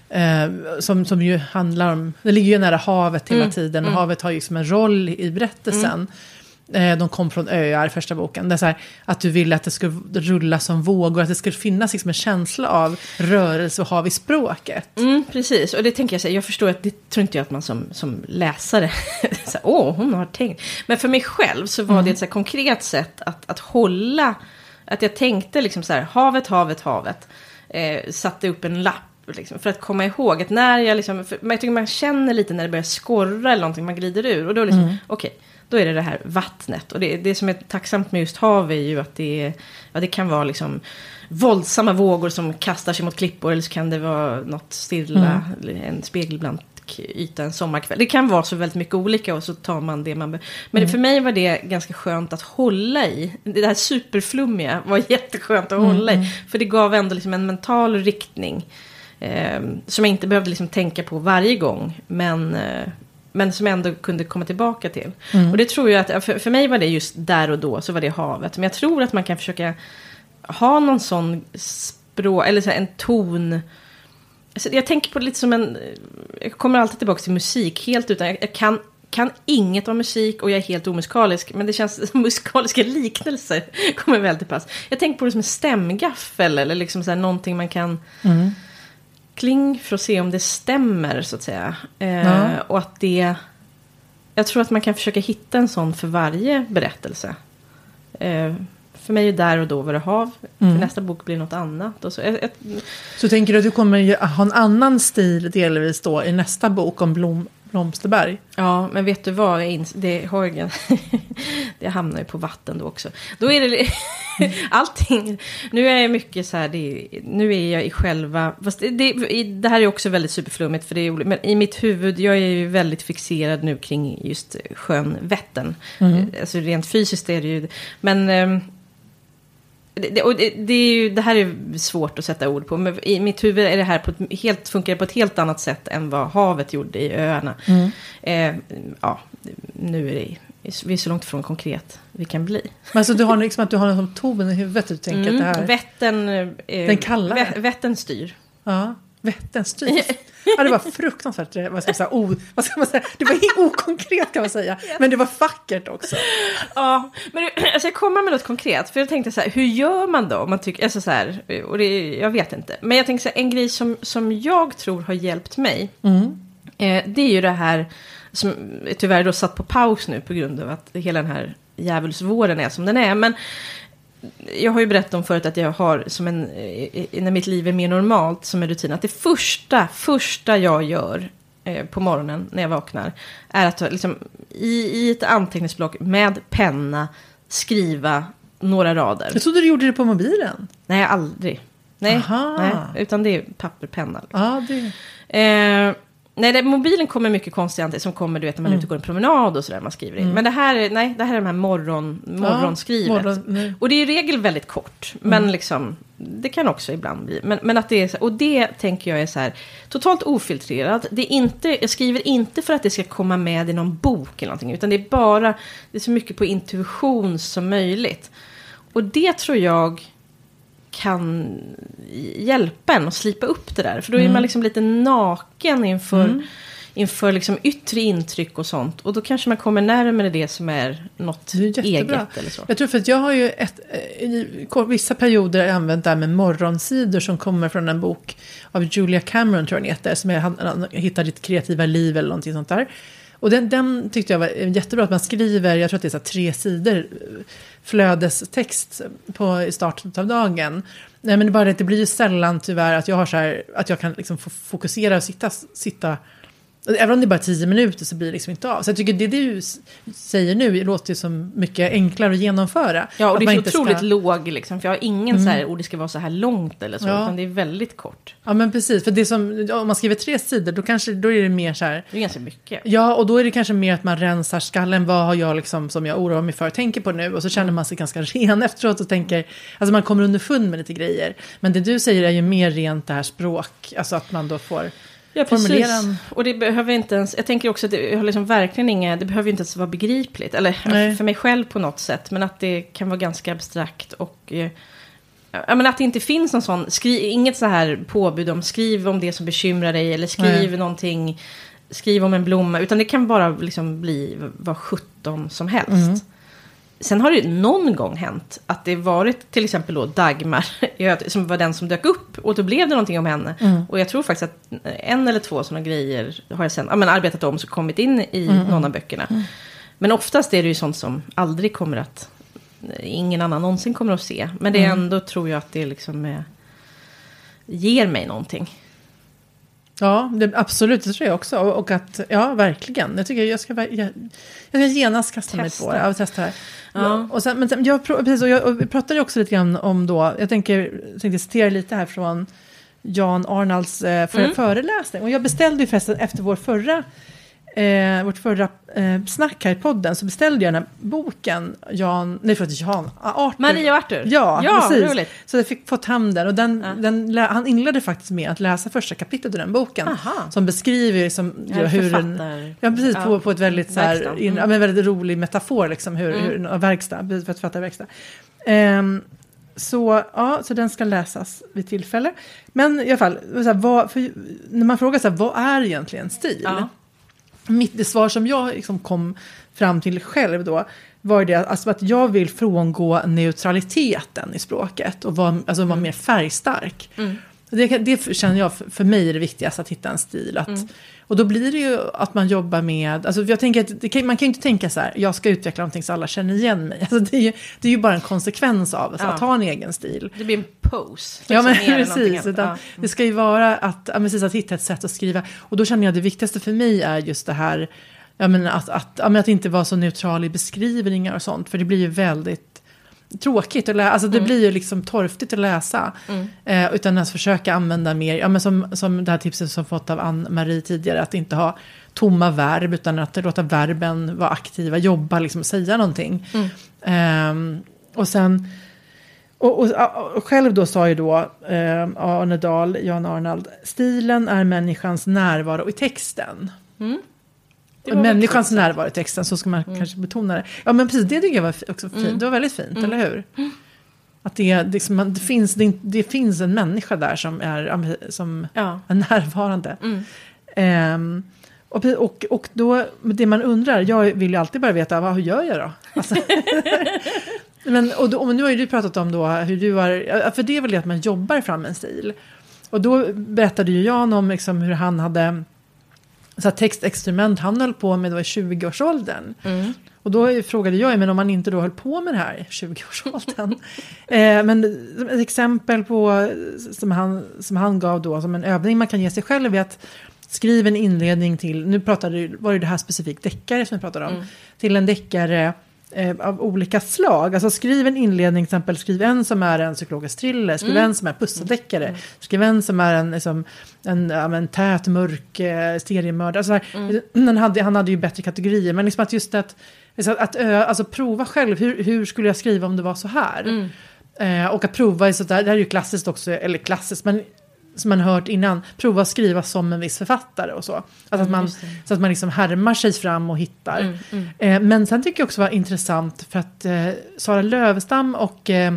eh, som, som ju handlar om, det ligger ju nära havet hela mm. tiden och mm. havet har ju liksom en roll i berättelsen. Mm. Eh, de kom från öar, första boken. Det är så här, att du ville att det skulle rulla som vågor, att det skulle finnas liksom en känsla av rörelse och hav i språket. Mm, precis, och det tänker jag säga, jag förstår att det tror inte jag att man som, som läsare, så här, åh, hon har tänkt. Men för mig själv så var mm. det ett så konkret sätt att, att hålla att jag tänkte liksom så här, havet, havet, havet. Eh, satte upp en lapp liksom, för att komma ihåg att när jag liksom, jag tycker man känner lite när det börjar skorra eller någonting, man glider ur. Och då liksom, mm. okej, okay, då är det det här vattnet. Och det, det som är tacksamt med just hav är ju att det, ja, det kan vara liksom våldsamma vågor som kastar sig mot klippor. Eller så kan det vara något stilla, mm. en spegelblank yta en sommarkväll. Det kan vara så väldigt mycket olika och så tar man det man behöver. Men mm. för mig var det ganska skönt att hålla i. Det här superflummiga var jätteskönt att mm. hålla i. För det gav ändå liksom en mental riktning. Eh, som jag inte behövde liksom tänka på varje gång. Men, eh, men som jag ändå kunde komma tillbaka till. Mm. Och det tror jag att, för, för mig var det just där och då, så var det havet. Men jag tror att man kan försöka ha någon sån språk, eller så en ton Alltså, jag tänker på det lite som en... Jag kommer alltid tillbaka till musik helt utan... Jag, kan, kan inget om musik och jag är helt omusikalisk. Men det känns som musikaliska liknelser kommer väl till pass. Jag tänker på det som en stämgaffel eller liksom så här någonting man kan... Mm. Kling för att se om det stämmer så att säga. Eh, ja. Och att det... Jag tror att man kan försöka hitta en sån för varje berättelse. Eh, för mig är där och då var det hav. Mm. För nästa bok blir något annat. Och så. Jag... så tänker du att du kommer ha en annan stil delvis då i nästa bok om blom, Blomsterberg? Ja, men vet du vad? Det, har det hamnar ju på vatten då också. Då är det allting. Nu är jag mycket så här. Det, nu är jag i själva. Fast det, det, det, här är också väldigt superflummigt. För det är, men i mitt huvud. Jag är ju väldigt fixerad nu kring just sjön Vättern. Mm. Alltså rent fysiskt är det ju. Men ehm, det, och det, det, är ju, det här är svårt att sätta ord på. Men i mitt huvud är det här på ett, helt, funkar det på ett helt annat sätt än vad havet gjorde i öarna. Mm. Eh, ja, nu är det, vi är så långt ifrån konkret vi kan bli. Men alltså du har liksom att du har en som toben i huvudet. Du tänker mm, att det här... Vättern, eh, Den kallar. Vättern styr. Ja. Vätternstrid. Ja, det var fruktansvärt, vad ska, säga, o, vad ska man säga, det var okonkret kan man säga. Men det var vackert också. Ja, men alltså jag kommer med något konkret. För jag tänkte så här, hur gör man då? man tycker, alltså så här, och det, jag vet inte. Men jag tänkte så här, en grej som, som jag tror har hjälpt mig. Mm. Eh, det är ju det här, som tyvärr då satt på paus nu på grund av att hela den här djävulsvåren är som den är. Men jag har ju berättat om förut att jag har som en, när mitt liv är mer normalt som en rutin, att det första, första jag gör eh, på morgonen när jag vaknar är att liksom, i, i ett anteckningsblock med penna skriva några rader. Jag trodde du gjorde det på mobilen. Nej, aldrig. Nej, nej utan det är papper, penna. Liksom. Ah, det... Eh, Nej, det, mobilen kommer mycket konstigt som kommer du vet när man är mm. ute och går en promenad och sådär man skriver in. Mm. Men det här, nej, det här är de här morgon, morgonskrivet. Ja, morgon, och det är i regel väldigt kort. Mm. Men liksom, det kan också ibland bli. Men, men att det är, och det tänker jag är så här, totalt ofiltrerat. Det är inte, jag skriver inte för att det ska komma med i någon bok eller någonting. Utan det är bara, det är så mycket på intuition som möjligt. Och det tror jag kan hjälpa en att slipa upp det där. För då är mm. man liksom lite naken inför, mm. inför liksom yttre intryck och sånt. Och då kanske man kommer närmare det som är något är eget. Eller så. Jag tror för att jag har ju ett, eh, i vissa perioder använt det här med morgonsidor som kommer från en bok av Julia Cameron tror jag den heter. Som är Hitta ditt kreativa liv eller någonting sånt där. Och den, den tyckte jag var eh, jättebra, att man skriver, jag tror att det är så tre sidor eh, flödestext på, starten av dagen. Nej, men det, bara det, blir ju sällan tyvärr att jag har så här, att jag kan liksom fokusera och sitta, sitta Även om det är bara tio minuter så blir det liksom inte av. Så jag tycker det du säger nu låter ju som mycket enklare att genomföra. Ja, och det är så ska- otroligt låg, liksom, för jag har ingen så här, oh, det ska vara så här långt eller så, Ja. utan det är väldigt kort. Ja, men precis. För det som, om man skriver tre sidor, då, kanske, då är det mer så här... Det är ganska mycket. Ja, och då är det kanske mer att man rensar skallen. Vad har jag liksom, som jag oroar mig för, tänker på nu? Och så känner man sig ganska ren efteråt och tänker... Alltså man kommer underfund med lite grejer. Men det du säger är ju mer rent det här språk. Alltså att man då får... Ja, Formulera en- Och det behöver inte ens, jag tänker också att det har liksom verkligen inga, det behöver inte ens vara begripligt. Eller Nej. för mig själv på något sätt. Men att det kan vara ganska abstrakt och... Eh, men att det inte finns någon sån, skri, inget så här påbud om skriv om det som bekymrar dig. Eller skriv Nej. någonting, skriv om en blomma. Utan det kan bara liksom bli vad sjutton som helst. Mm. Sen har det någon gång hänt att det varit till exempel då Dagmar som var den som dök upp och då blev det någonting om henne. Mm. Och jag tror faktiskt att en eller två sådana grejer har jag sen ja, men arbetat om så kommit in i Mm, någon av böckerna. Men oftast är det ju sånt som aldrig kommer att, ingen annan någonsin kommer att se. Men det är Mm. ändå tror jag att det liksom är, ger mig någonting. Ja, det, absolut, det tror jag också. Och, och att, ja, verkligen. Jag tycker jag ska, jag, jag ska genast kasta mig på Testa. det. Ja, testa det. Ja. Ja. Och sen, men sen, jag, precis, och jag, och vi pratade ju också lite grann om då, jag tänker, tänkte citera lite här från Jan Arnalds eh, för, Mm. föreläsning. Och jag beställde ju förresten efter vår förra, eh, vårt förra eh, snack här i podden, så beställde jag den här boken, Jan, nej förlåt, Jan, Arthur. Maria och Arthur. Ja, ja precis. roligt. Så jag fick fått hem den och den, Ja. den, han inledde faktiskt med att läsa första kapitlet i den boken. Aha. Som beskriver som, Ja, hur en, Ja, precis. ja. På, på ett väldigt, så här, in, Mm. ja, men väldigt rolig metafor, liksom, hur, hur, en verkstad, precis, för att fatta verkstad. Ehm, så, ja, så den ska läsas vid tillfälle. Men i alla fall, här, vad, för, när man frågar så här, vad är egentligen stil? Ja. Mitt, det svar som jag liksom kom fram till själv då var det alltså att jag vill frångå neutraliteten i språket och vara, alltså vara mer färgstark. Mm. Det, det känner jag för, för mig är det viktigaste att hitta en stil. Att, Mm. Och då blir det ju att man jobbar med, alltså jag tänker att kan, man kan ju inte tänka så här, jag ska utveckla någonting så alla känner igen mig. Alltså det, är ju, det är ju bara en konsekvens av alltså, Ja. att ha en egen stil. Det blir en pose. Ja, men liksom, än någonting precis. Utan Ja. Det ska ju vara att, ja, men precis, att hitta ett sätt att skriva. Och då känner jag att det viktigaste för mig är just det här, ja, men att, att, ja, men att inte vara så neutral i beskrivningar och sånt. För det blir ju väldigt tråkigt att läsa, alltså det blir ju liksom torftigt att läsa. Mm. Eh, utan att försöka använda mer, ja, men som, som det här tipset som fått av Ann-Marie tidigare, att inte ha tomma verb, utan att låta verben vara aktiva, jobba, liksom säga någonting. Mm. Ehm, och sen, och, och, och själv då sa ju då eh, Arne Dahl, Jan Arnald, stilen är människans närvaro i texten. Mm. Människans närvaro i texten, så ska man kanske betona det. Ja men precis, det tycker jag var också fint. Mm. Det var väldigt fint, Mm. eller hur? Att det, liksom, det, finns, det, det finns en människa där som är, som Ja. är närvarande. Mm. Ehm, och, och, och då, det man undrar, jag vill ju alltid bara veta, vad, hur gör jag då? Alltså, men, och, då, och nu har ju du pratat om då hur du har, för det är väl det att man jobbar fram en stil. Och då berättade ju Jan om liksom hur han hade så textexperiment han höll på med då i 20-årsåldern. Mm. Och då frågade jag, men om man inte då höll på med det här i 20-årsåldern. eh, men ett exempel på, som han, som han gav då, som en övning man kan ge sig själv är att skriva en inledning till, nu pratade, du- var det det här specifikt deckare som vi pratade om, Mm. till en deckare eh, av olika slag. Alltså skriv en inledning, till exempel skriv en som är en psykologisk thriller, skriv Mm. en som är pusseldeckare, skriv en som är en, liksom, en, ja, men, tät, mörk eh, seriemördare. Alltså, så han, hade, han hade ju bättre kategorier, men liksom att just att, liksom att, alltså, prova själv, hur, hur skulle jag skriva om det var så här? Mm. Eh, och att prova, i sådär, det här är ju klassiskt också, eller klassiskt, men som man hört innan, prova att skriva som en viss författare och så. Alltså att Mm, man, just det. så att man liksom härmar sig fram och hittar. Mm, mm. Eh, men sen tycker jag också var intressant för att eh, Sara Lövestam och eh,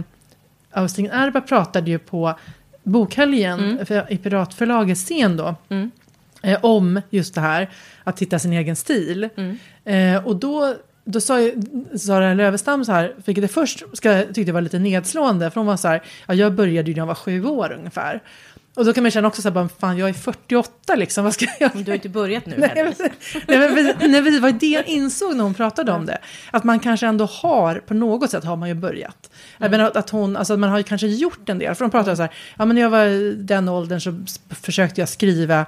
Austin Erba pratade ju på bokhelgen Mm. för, i Piratförlagets scen då. Mm. Eh, om just det här att hitta sin egen stil. Mm. Eh, och då, då sa ju Sara Lövestam så här, vilket jag först ska, tyckte var lite nedslående, för hon var så här, ja, jag började ju när jag var sju år ungefär. Och då kan man känna också så här, bara, fan jag är 48 liksom, vad ska jag Du har inte börjat nu Nej, heller. men, nej, men, vi- nej, men det var det jag insåg när hon pratade om det. Att man kanske ändå har, på något sätt har man ju börjat. Jag menar att, att hon, alltså man har ju kanske gjort en del. För de pratade så här, ja men när jag var i den åldern så försökte jag skriva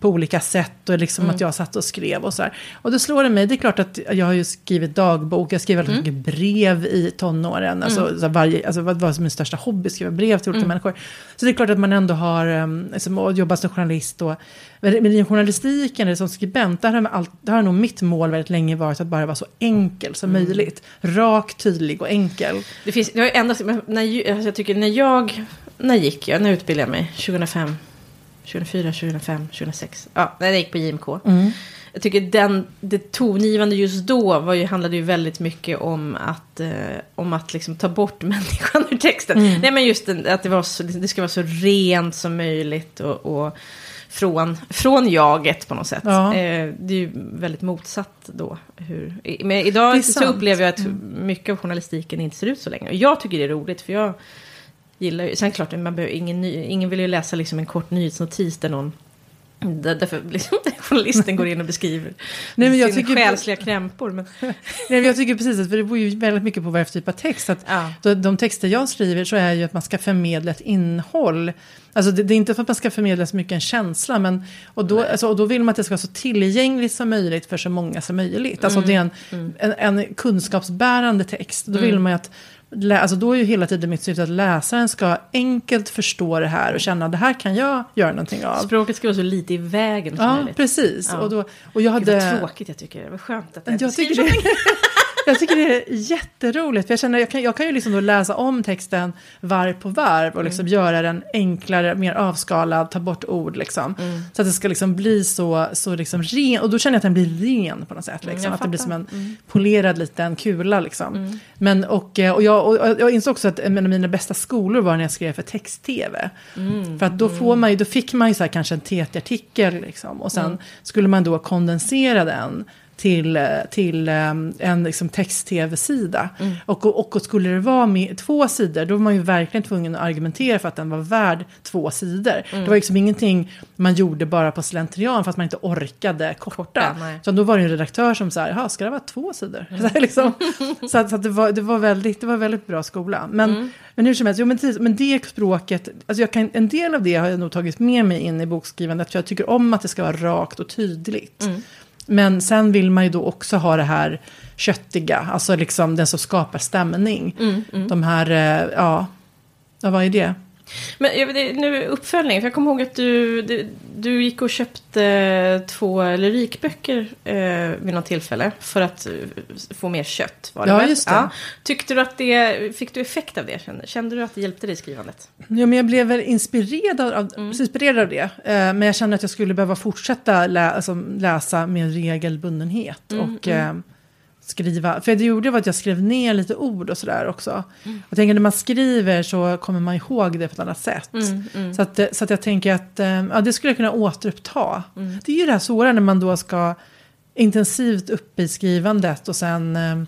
på olika sätt och liksom att jag satt och skrev och så här. Och då slår det mig, det är klart att jag har ju skrivit dagbok, jag skriver väldigt mycket brev i tonåren. Alltså, så här varje, alltså vad var min största hobby, skriva brev till olika människor. Så det är klart att man ändå har, um, liksom, jobbat som journalist och men i journalistiken eller som skribent, där har, allt, där har nog mitt mål väldigt länge varit att bara vara så enkel som möjligt. Rak, tydlig och enkel. Det finns, det ändrats, men när, alltså jag tycker när jag, när gick jag, när utbildade jag mig? 2005, 2004, 2005, 2006. Ja, när jag gick på JMK. Jag tycker den, det tongivande just då var ju, handlade ju väldigt mycket om att, eh, om att liksom ta bort människan ur texten. Nej men just den, att det, var så, det ska vara så rent som möjligt och, och från, från jaget på något sätt. Ja. Eh, det är ju väldigt motsatt då. Hur, men idag så sant. upplever jag att mycket av journalistiken inte ser ut så länge. Och jag tycker det är roligt för jag gillar ju, sen klart, man behöver, ingen, ny, ingen vill ju läsa liksom en kort nyhetsnotis där någon där, därför liksom, journalisten går in och beskriver Nej, men jag tycker- själsliga krämpor. Men, Nej, men jag tycker precis, att- för det beror ju väldigt mycket på vad för typ av text. Att ja. de texter jag skriver så är ju att man ska förmedla ett innehåll. Alltså det, det är inte för att man ska förmedla så mycket en känsla, men och då, alltså, och då vill man att det ska vara så tillgängligt som möjligt för så många som möjligt. Alltså det är en, en, en kunskapsbärande text. Då vill man ju att Alltså då är ju hela tiden mitt syfte att läsaren ska enkelt förstå det här och känna att det här kan jag göra någonting av. Språket ska vara så lite i vägen som Ja, möjligt. precis. Ja. Och, då, och jag Gud, hade... vad tråkigt jag tycker. Det var skönt att jag inte Jag tycker, det, jag tycker det är jätteroligt. För jag, känner, jag, kan, jag kan ju liksom då läsa om texten varv på varv och liksom göra den enklare, mer avskalad, ta bort ord. Liksom, Så att det ska liksom bli så, så liksom ren. Och då känner jag att den blir ren på något sätt. Liksom, jag att det blir som en polerad liten kula. Liksom. Men, och, och, jag, och jag insåg också att en av mina bästa skolor var när jag skrev för text-tv. För att då, får man ju, då fick man ju så kanske en TT-artikel. Liksom, och sen skulle man då kondensera den till, eh, till eh, en liksom text-tv-sida. Och, och, och skulle det vara med två sidor, då var man ju verkligen tvungen att argumentera för att den var värd två sidor. Det var liksom ingenting man gjorde bara på slentrian för att man inte orkade korta. Korta, så då var det en redaktör som sa, jaha, ska det vara två sidor? Så, här, liksom. så, att, så att det, var, det, var väldigt, det var väldigt bra skola. Men, men hur som helst, jo, men, men det språket, alltså jag kan, en del av det har jag nog tagit med mig in i bokskrivandet, för jag tycker om att det ska vara rakt och tydligt. Men sen vill man ju då också ha det här köttiga, alltså liksom den som skapar stämning. De här, eh, ja, vad är det? Men nu uppföljning, för jag kommer ihåg att du, du, du gick och köpte två lyrikböcker eh, vid något tillfälle för att eh, få mer kött. Var det Ja, väl? just det. Tyckte du att det, fick du effekt av det? Kände, kände du att det hjälpte dig i skrivandet? Ja, men jag blev väl inspirerad av, inspirerad av det. Eh, men jag kände att jag skulle behöva fortsätta lä, alltså, läsa med regelbundenhet. och eh, skriva. För det gjorde var att jag skrev ner lite ord och sådär också. Jag tänker när man skriver så kommer man ihåg det på ett annat sätt. Så, att, så att jag tänker att eh, ja, det skulle jag kunna återuppta. Det är ju det här svåra när man då ska intensivt upp i skrivandet och sen eh,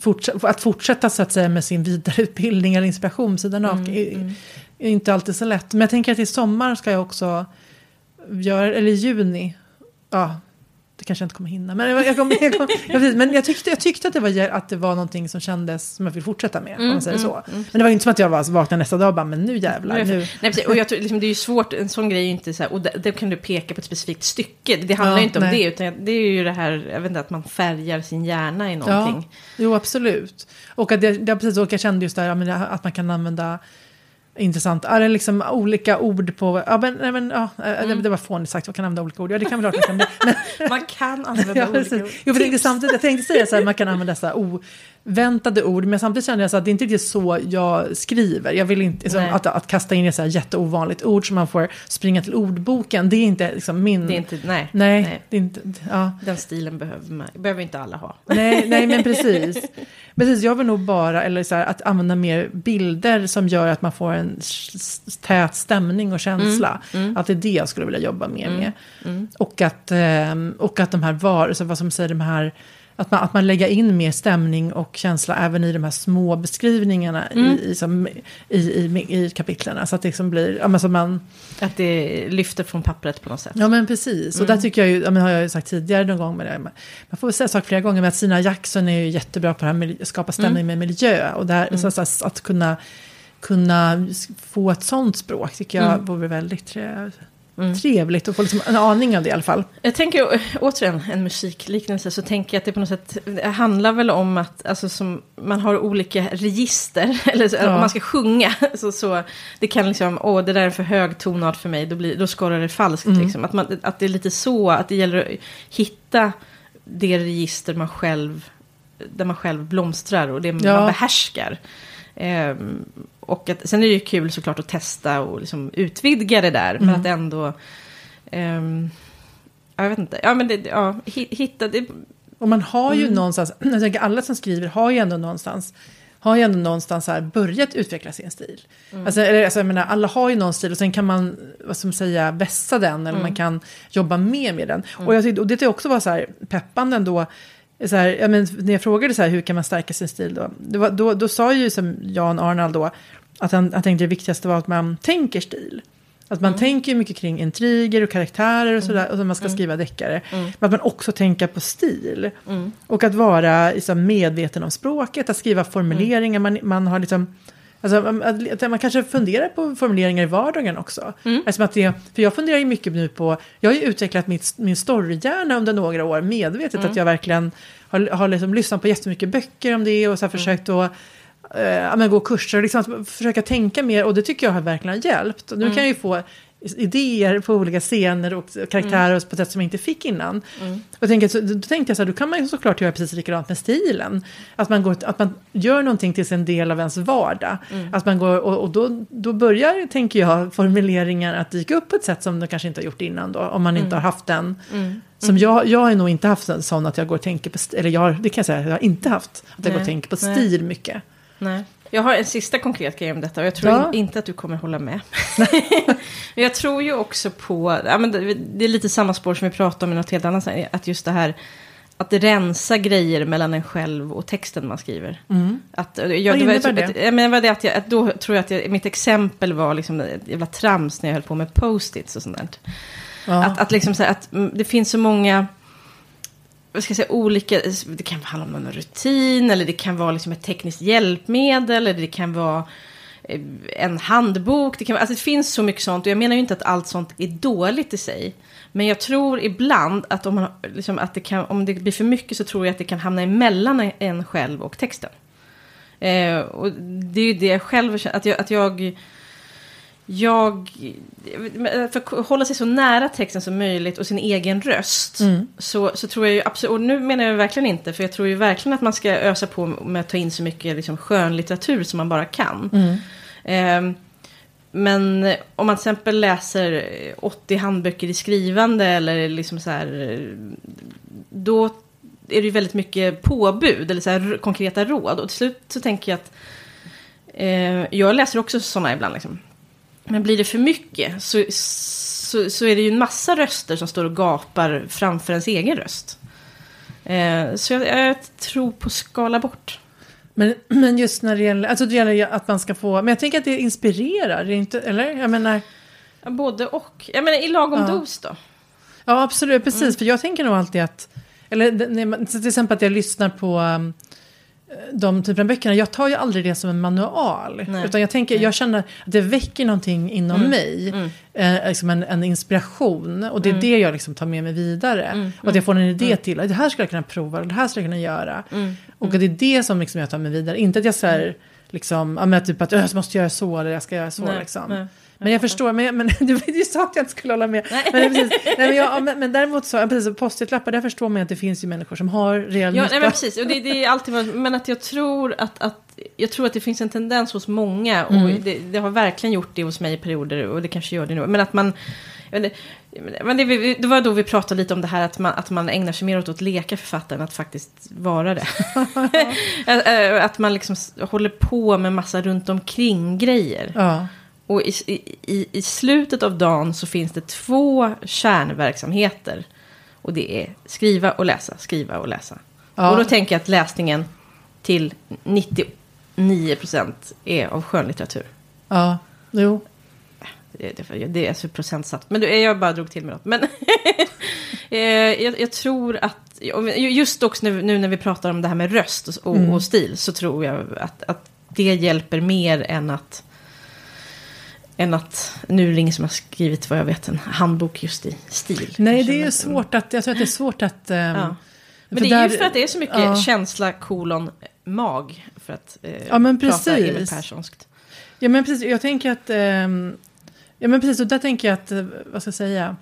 fortsätta, att fortsätta så att säga med sin vidareutbildning eller inspiration sidan av är, är inte alltid så lätt. Men jag tänker att i sommar ska jag också göra, eller i juni, ja, det kanske jag inte kommer hinna. Men jag, kommer- jag, kommer- jag, men jag, tyckte, jag tyckte att det, var, att det var någonting som kändes som jag vill fortsätta med. om man säger så. Men det var inte som att jag var, vaknade nästa dag och bara, men nu jävlar. Nu. Nej, precis. och jag tror, liksom, det är ju svårt, en sån grej är ju inte så här, och där kan du peka på ett specifikt stycke. Det handlar Ja, ju inte om nej. det, utan det är ju det här, jag vet inte, att man färgar sin hjärna i någonting. Jo, absolut. Och att det, det, precis, och jag kände just där ja, det- att man kan använda intressant, är det liksom olika ord på, ja men, nej, men ja, eh, det, det var fånigt sagt, man kan använda olika ord, ja det kan väl klart man kan. Men, Man kan använda ja, olika ord. Jo, för jag tänkte samtidigt, jag tänkte säga så här, man kan använda dessa oväntade ord, men samtidigt kände jag så att det är inte riktigt så jag skriver. Jag vill inte, liksom, att, att kasta in ett så här jätteovanligt ord som man får springa till ordboken, det är inte liksom min... Det är inte, nej. nej, nej. det är inte, ja. Den stilen behöver, man, behöver inte alla ha. Nej, nej, men precis. Precis, jag vill nog bara, eller så här, att använda mer bilder som gör att man får en tät stämning och känsla. Att det är det jag skulle vilja jobba mer med. Och, att, ehm, och att de här var, så vad som säger de här att man, att man lägger in mer stämning och känsla även i de här små beskrivningarna Mm. i, i, som, i, i, i kapitlen. Så att det liksom blir, ja men så man, Att det lyfter från pappret på något sätt. ja men precis. Och där Mm. tycker jag ju, ja, men har jag ju sagt tidigare någon gång med det, man får väl säga saker flera gånger, men att Sina Jackson är ju jättebra på det här att skapa stämning Mm. med miljö. Och där, så, så, så, att kunna, kunna få ett sånt språk tycker jag Mm. vore väldigt tre, Mm. trevligt att få liksom en aning av det i alla fall. Jag tänker, återigen, en musikliknelse, så tänker jag att det på något sätt handlar väl om att alltså, som, man har olika register, eller så, Ja. om man ska sjunga, så, så det kan liksom, åh, det där är för hög tonart för mig, då, blir, då skorrar det falskt. Mm. Liksom. Att, man, att det är lite så, att det gäller att hitta det register man själv, där man själv blomstrar och det Ja. man behärskar. Ehm, och att, sen är det ju kul såklart att testa och liksom utvidga det där, men Mm. att ändå... ehm, jag vet inte. Ja, men det, ja, hi- hitta det. Och man har ju Mm. någonstans, jag tänker alla som skriver har ju ändå någonstans, har ju ändå någonstans här börjat utveckla sin stil. Mm. Alltså, eller, alltså, jag menar, alla har ju någon stil och sen kan man, vad ska man säga, vässa den eller Mm. man kan jobba mer med den. Och, jag och det tyckte jag också var så här peppande ändå. Så här, ja, men, när jag frågade så här, hur kan man stärka sin stil då? Var, då, då sa ju som Jan Arnald då, att han, han tänkte det viktigaste var att man tänker stil. Att man tänker mycket kring intriger och karaktärer och sådär, och så man ska skriva deckare. Men att man också tänker på stil. Och att vara liksom, medveten om språket, att skriva formuleringar. Man, man har liksom... Alltså, att, man kanske funderar på formuleringar i vardagen också. Alltså att det, för jag funderar ju mycket nu på, jag har ju utvecklat mitt, min storyhjärna under några år medvetet. Att jag verkligen har, har liksom lyssnat på jättemycket böcker om det och så här försökt att eh, gå kurser och liksom försöka tänka mer. Och det tycker jag har verkligen hjälpt. Nu kan jag ju få idéer på olika scener och karaktärer på ett sätt som jag inte fick innan. Och jag tänker, så, då tänkte jag så här, då kan man ju såklart göra precis likadant med stilen. Att man, går, att man gör någonting till en del av ens vardag. Att man går, och, och då, då börjar, tänker jag, formuleringar att dyka upp på ett sätt som de kanske inte har gjort innan då. Om man inte har haft den. Som jag, jag har nog inte haft en sån att jag går och tänker på, st- eller jag, det kan jag säga, jag har inte haft. Att jag går och Nej, tänker på nej. stil mycket. Nej. Jag har en sista konkret grej om detta och jag tror Ja. in, inte att du kommer hålla med. men jag tror ju också på, ja, men det, är lite samma spår som vi pratade om i något helt annat, att just det här att rensa grejer mellan en själv och texten man skriver. Att, jag, Vad det var, innebär det? Att, ja, men det var det att jag, att då tror jag att jag, mitt exempel var liksom ett jävla trams när jag höll på med post-its och sånt där. Ja. Att, att, liksom här, att mm, det finns så många vad ska jag säga, olika, det kan handla om någon rutin eller det kan vara liksom ett tekniskt hjälpmedel eller det kan vara eh, en handbok. Det, kan, vara- alltså det finns så mycket sånt och jag menar ju inte att allt sånt är dåligt i sig. Men jag tror ibland att om, man, liksom, att det kan, om det blir för mycket så tror jag att det kan hamna emellan en själv och texten. Eh, och det är ju det jag själv känner, att jag, att jag jag, för att hålla sig så nära texten som möjligt och sin egen röst. Mm. Så, så tror jag ju absolut, och nu menar jag verkligen inte, för jag tror ju verkligen att man ska ösa på med att ta in så mycket liksom, skönlitteratur som man bara kan. Mm. Ehm, men om man till exempel läser 80 handböcker i skrivande eller liksom så här, eh, då är det ju väldigt mycket påbud eller så här konkreta råd. Och till slut så tänker jag att eh, jag läser också sådana ibland. Liksom. Men blir det för mycket så, så, så är det ju en massa röster som står och gapar framför ens egen röst. Eh, så jag, jag tror på skala bort. Men, men just när det gäller, alltså det gäller att man ska få, men jag tänker att det inspirerar, det inte, eller? Jag menar, både och. Jag menar i lagom Ja. dos då. ja absolut, precis, Mm. för jag tänker nog alltid att, eller till exempel att jag lyssnar på um, de typen av böckerna, jag tar ju aldrig det som en manual. Nej. Utan jag tänker, jag känner att det väcker någonting inom Mm. mig. Mm. Eh, liksom en, en inspiration. Och det är Mm. det jag liksom tar med mig vidare. Mm. Och att jag får en idé till, det här skulle jag kunna prova, det här skulle jag kunna göra. Mm. Och det är det som liksom jag tar mig vidare. Inte att jag säger, liksom, ja, men typ att jag måste göra så eller jag ska göra så. Nej, liksom. Men jag förstår, men, men det var ju så att jag inte skulle hålla med. Nej. Men, precis, nej, men, jag, ja, men, men däremot så, precis, post-it-lappar, där förstår man att det finns ju människor som har reell Ja, nytta. nej, men precis. Och det, det är alltid, men att jag tror att, att, jag tror att det finns en tendens hos många, och Mm. det, det har verkligen gjort det hos mig i perioder, och det kanske gör det nu, men att man, vet men det, det var då vi pratade lite om det här att man, att man ägnar sig mer åt att leka författare än att faktiskt vara det. Att- man liksom håller på med massa runt omkring grejer. Ja, Och i, i, i slutet av dagen så finns det två kärnverksamheter. Och det är skriva och läsa, skriva och läsa. Ja. Och då tänker jag att läsningen till 99% är av skönlitteratur. Ja, jo. Det, det, det är så procentsats. Men du, jag bara drog till med något. Men eh, jag, jag tror att, just också nu, nu när vi pratar om det här med röst och, och, Mm. stil, så tror jag att, att det hjälper mer än att än att, nu är det ingen som har skrivit vad jag vet, en handbok just i stil. Nej, det är ju men- svårt att, jag tror att det är svårt att... ehm, Ja. Men för det är ju för att det är så mycket ja. känsla, kolon, mag. För att eh, Ja, men prata precis. Emil Perssonskt. Ja men precis, jag tänker att... ehm, ja men precis, och där tänker jag att, eh, vad ska jag säga?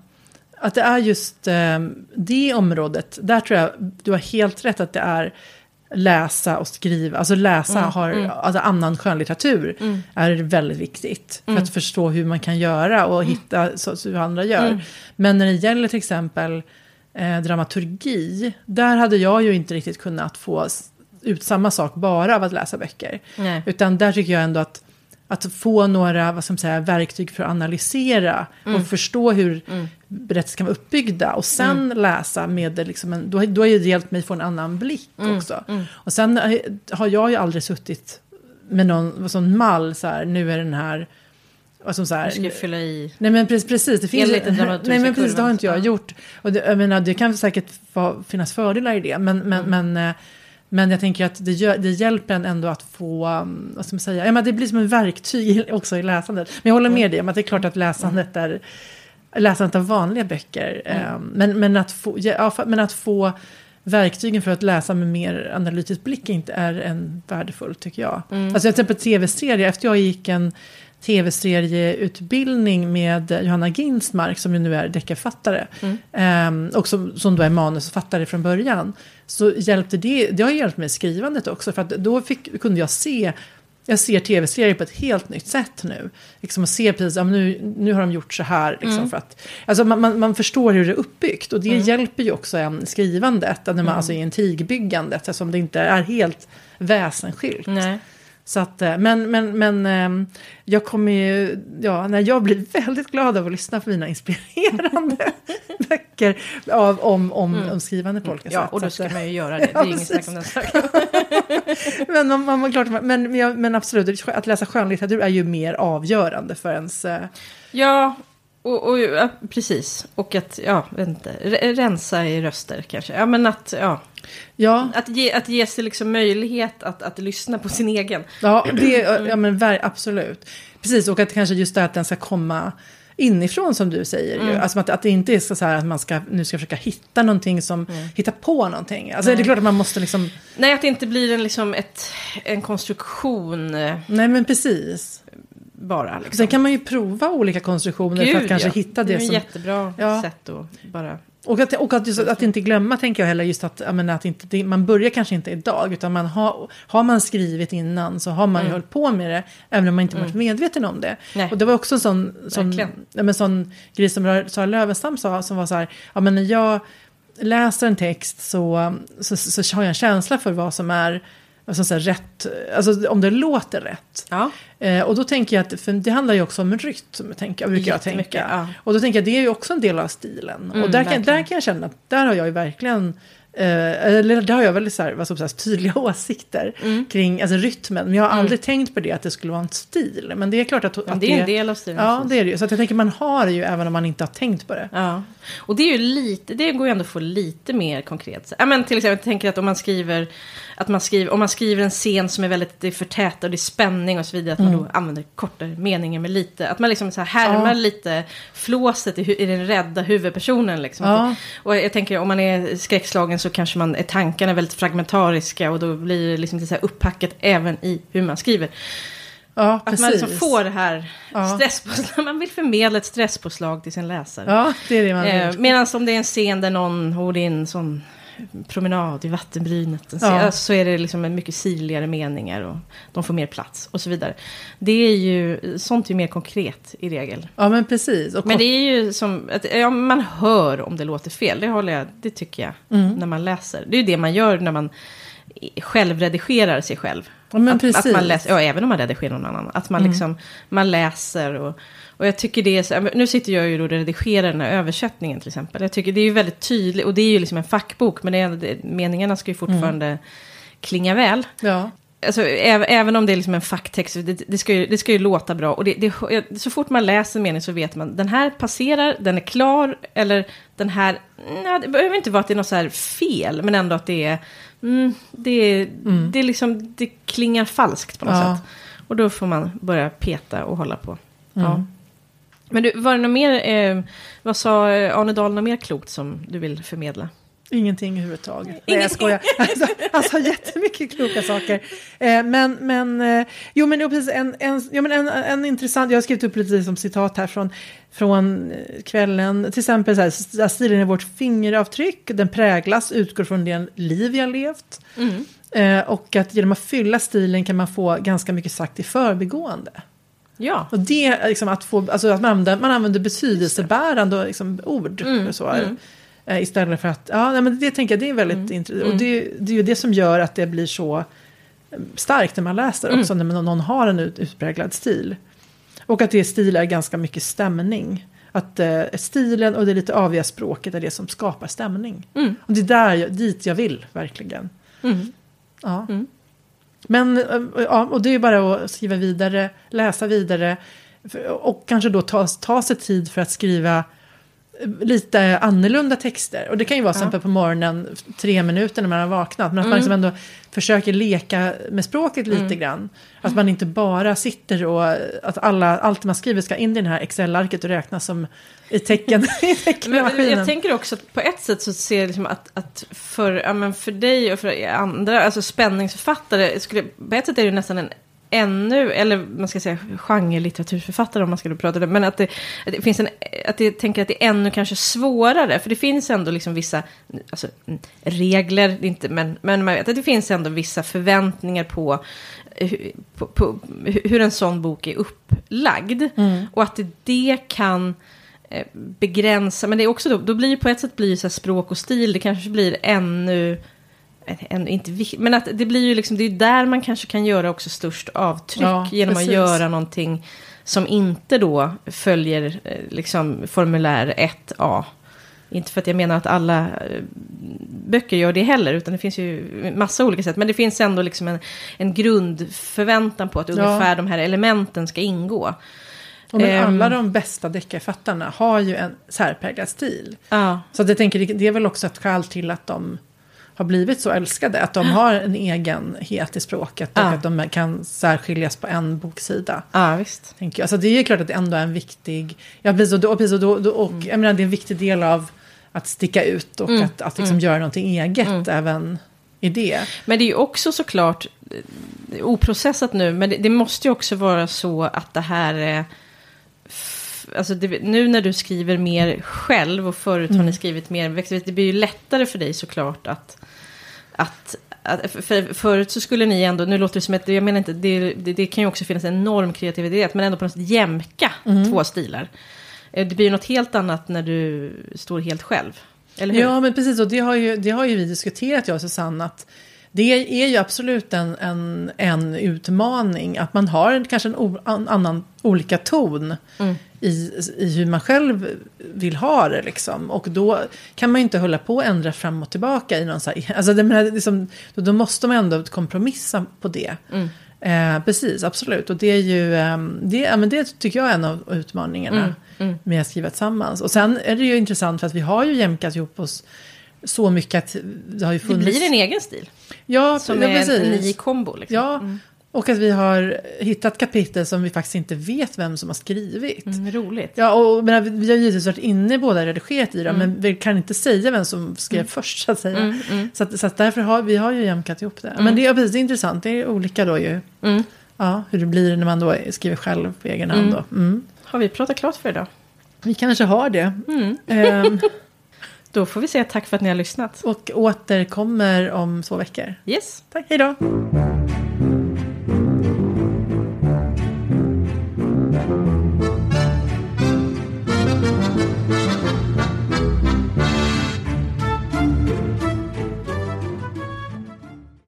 Att det är just ehm, det området, där tror jag du har helt rätt att det är läsa och skriva, alltså läsa Mm, har, mm. alltså annan skönlitteratur Mm. är väldigt viktigt. För Mm. att förstå hur man kan göra och hitta så, så hur andra gör. Mm. Men när det gäller till exempel eh, dramaturgi, där hade jag ju inte riktigt kunnat få ut samma sak bara av att läsa böcker. Nej. Utan där tycker jag ändå att, att få några vad ska man säga, verktyg för att analysera och förstå hur Mm. berättelser kan vara uppbyggda. Och sen läsa med det liksom en, då, då har det hjälpt mig få en annan blick Mm. också. Och sen har jag ju aldrig suttit med någon sån mall så här, nu är den här, som så här, Du ska ju fylla i. Nej men precis, precis det finns Enligt Nej men precis, det har inte jag Ja. gjort. Och det, jag menar, det kan säkert finnas fördelar i det. Men, men, Mm. men, eh, men jag tänker att det, gör, det hjälper en ändå att få, um, vad ska man säga, ja, men det blir som en verktyg också i läsandet. Men jag håller Mm. med dig om att det är klart att läsandet är, läsandet av vanliga böcker. Mm. eh, Men, men, att få, ja, men att få verktygen för att läsa med mer analytisk blick inte är en värdefullt tycker jag. Mm. Alltså till exempel tv-serier, efter jag gick en tv-serieutbildning med Johanna Ginsmark som ju nu är deckarförfattare Mm. ehm, och som, som då är manusförfattare från början. Så hjälpte det, det har hjälpt mig i skrivandet också för att då fick, kunde jag se jag ser tv-serier på ett helt nytt sätt nu. Liksom att se precis, ja, nu, nu har de gjort så här. Liksom, Mm. för att, alltså man, man, man förstår hur det är uppbyggt och det hjälper ju också en skrivandet. När man, Mm. Alltså i intrigbyggandet eftersom det inte är helt väsensskilt. Nej. Så att, eh, men, men, men ehm, jag kommer ju, ja, när jag blir väldigt glad av att lyssna på mina inspirerande böcker av, om, om, om skrivande på olika Ja, sätt. och Så då ska eh, man ju göra det. Det Ja, är inget snack om den saken. men, man, man, klart, men, men, men absolut, att läsa skönlitteratur är ju mer avgörande för ens... eh, Ja, och, och ja, precis. Och att, ja, re- rensa i röster kanske. Ja, men att, ja, Ja, att ge, att ge sig liksom möjlighet att, att lyssna på sin egen. ja, det, ja men absolut. Precis, och att kanske just det att den ska komma inifrån som du säger. Ju. Alltså att, att det inte är så här att man ska, nu ska försöka hitta någonting som, hitta på någonting. Alltså det är klart att man måste liksom, Nej, att det inte blir en, liksom ett, en konstruktion eh, nej men precis. bara. Liksom. Sen kan man ju prova olika konstruktioner för att kanske ja. hitta det det, är ett som... jättebra Ja. sätt att bara... Och att, och att, just, att inte glömma, tänker jag heller, just att, jag menar, att inte, det, man börjar kanske inte idag, utan man har, har man skrivit innan så har man ju hållit på med det, även om man inte varit medveten om det. Mm. Nej. Och det var också en sån, sån, ja, men sån grej som Sara Lövenstam sa, som var så här, ja men när jag läser en text så, så, så, så har jag en känsla för vad som är, alltså, så här, rätt, alltså om det låter rätt. Ja, Eh, och då tänker jag att, för det handlar ju också om rytm, tänker, brukar jag tänka. ja. Och då tänker jag, det är ju också en del av stilen. Mm, och där kan, där kan jag känna att där har jag ju verkligen, eh, eller där har jag väldigt så här, vad man säga, tydliga åsikter Mm. kring alltså, rytmen. Men jag har aldrig tänkt på det, att det skulle vara en stil. Men det är klart att, men att det är en del av stilen. Ja, det är det ju. Så att jag tänker man har det ju även om man inte har tänkt på det. Ja, och det är ju lite, det går ju ändå att få lite mer konkret. Ja, men till exempel, jag tänker att om man skriver, att man skriver, om man skriver en scen som är väldigt, det är förtätad och det är spänning och så vidare, att man då använder kortare meningar med lite, att man liksom så här härmar Mm. Ja. lite flåset i, i den rädda huvudpersonen liksom. Ja. Det- Och jag tänker om man är skräckslagen så kanske man, är tankarna väldigt fragmentariska och då blir det liksom lite så här upphackat även i hur man skriver. Ja, Att precis. man liksom får det här Ja. stresspåslag, man vill förmedla ett stresspåslag till sin läsare. Ja, det är det man Eh, vill. Medan om det är en scen där någon går in sån promenad i vattenbrynet. Ja. Så är det liksom mycket sirligare meningar och de får mer plats och så vidare. Det är ju, sånt är ju mer konkret i regel. Ja, men precis. Och Men det är ju som, att, ja, man hör om det låter fel. Det håller jag, det tycker jag, Mm. när man läser. Det är ju det man gör när man självredigerar sig själv. Ja, men att, precis. att man läser, ja, även om man redigerar någon annan. Att man liksom, man läser och, och jag tycker det är så, nu sitter jag ju då och redigerar den här översättningen till exempel. Jag tycker det är ju väldigt tydligt, och det är ju liksom en fackbok, men det meningarna ska ju fortfarande klinga väl. Ja. Alltså, även, även om det är liksom en facktext, det, det, ska ju, det ska ju låta bra. Och det, det, så fort man läser en mening så vet man, den här passerar, den är klar, eller den här, nej, det behöver inte vara att det är något så här fel, men ändå att det är, mm, det, är det, liksom, det klingar falskt på något Ja. sätt. Och då får man börja peta och hålla på. Ja. Men du, var det något mer, eh, vad sa eh, Arne Dahl, något mer klokt som du vill förmedla? Ingenting Ingenting överhuvudtaget. Nej, jag skojar. Alltså, sa jättemycket kloka saker. Eh, men, men, eh, jo, men, precis, en, en, ja, men en, en intressant, jag har skrivit upp lite som citat här från, från eh, kvällen. Till exempel så här, stilen är vårt fingeravtryck, den präglas, utgår från det liv jag levt. Eh, och att genom att fylla stilen kan man få ganska mycket sagt i förbigående. Ja. Och det liksom att få, alltså att man använder, man använder betydelsebärande liksom, ord. och så, eh, Istället för att, ja nej, men det tänker jag, det är väldigt intressant. Och det, det är ju det som gör att det blir så eh, starkt när man läser också, när man- någon har en ut, utpräglad stil. Och att det stil är ganska mycket stämning. Att eh, stilen och det lite aviga språket är det som skapar stämning. Och det är där jag, dit jag vill, verkligen. Ja. Men, eh, ja, och det är ju bara att skriva vidare, läsa vidare. Och kanske då ta, ta sig tid för att skriva lite annorlunda texter. Och det kan ju vara till exempel på morgonen, tre minuter när man har vaknat. Men att man liksom ändå försöker leka med språket lite grann. Att man inte bara sitter och att alla, allt man skriver ska in i det här Excel-arket och räknas som i tecken i Men teckenmaskinen. jag tänker också att på ett sätt så ser jag liksom att, att för, ja, men för dig och för andra, alltså spänningsförfattare, skulle, på ett sätt är det nästan en ännu, eller man ska säga genre-litteraturförfattare om man skulle prata det, men att det, att det finns en, att jag tänker att det är ännu kanske svårare, för det finns ändå liksom vissa, alltså mm, regler, det inte, men, men man vet att det finns ändå vissa förväntningar på, på, på hur en sån bok är upplagd. Och att det, det kan eh, begränsa, men det är också då, då blir ju på ett sätt blir så språk och stil, det kanske blir ännu, ännu inte men att det blir ju liksom, det är där man kanske kan göra också störst avtryck Ja, genom precis. att göra någonting som inte då följer eh, liksom formulär 1A. Inte för att jag menar att alla eh, böcker gör det heller, utan det finns ju massa olika sätt. Men det finns ändå liksom en, en grundförväntan på att Ja. ungefär de här elementen ska ingå. Och men Ehm. alla de bästa deckarförfattarna har ju en särpräglad stil. Ja, Så att jag tänker, det- det är väl också ett skäl till att de har blivit så älskade. Att de har en egenhet i språket och Ja. att de kan särskiljas på en boksida. ja visst. Tänker jag. Alltså det är ju klart att det ändå är en viktig, ja precis, och, och precis, och, då, och Mm. jag menar, det är en viktig del av att sticka ut och att, att liksom göra någonting eget Mm. även i det. Men det är ju också såklart eh, oprocessat nu, men det, det måste ju också vara så att det här är... Alltså det, nu när du skriver mer själv och förut har ni skrivit mer växelvis, det blir ju lättare för dig såklart att... att att, för, förut så skulle ni ändå, nu låter det som att, jag menar inte, det, det, det kan ju också finnas en enorm kreativitet, men ändå på något sätt jämka två stilar. Eh, Det blir ju något helt annat när du står helt själv. Ja, men precis. Och det har ju, det har ju vi diskuterat, jag och Susanne, att det är ju absolut en, en, en utmaning. Att man har en, kanske en o, an, annan, olika ton i, i hur man själv vill ha det. Liksom. Och då kan man ju inte hålla på och ändra fram och tillbaka i någon så här, alltså det, men liksom, då, då måste man ändå kompromissa på det. Eh, precis, absolut. Och det är ju, ehm, det, ja, men det tycker jag är en av utmaningarna med att skriva tillsammans. Och sen är det ju intressant för att vi har ju jämkat ihop oss så mycket att det har ju Det funnits... blir en egen stil. ja, Som ja, är precis. en ny kombo. Liksom. Ja, och att vi har hittat kapitel som vi faktiskt inte vet vem som har skrivit. Mm, roligt. Ja, och men, vi har givetvis varit inne båda redigerat i dem, men vi kan inte säga vem som skrev först så att säga. Så, att, så att därför har vi har ju jämkat ihop det. Men det är, precis, det är intressant, det är olika då ju. Mm. Ja, hur det blir när man då skriver själv på egen hand då. Mm. Har vi pratat klart för idag? Vi kanske har det. Då får vi säga tack för att ni har lyssnat. och återkommer om två veckor. Yes. Tack, hej då!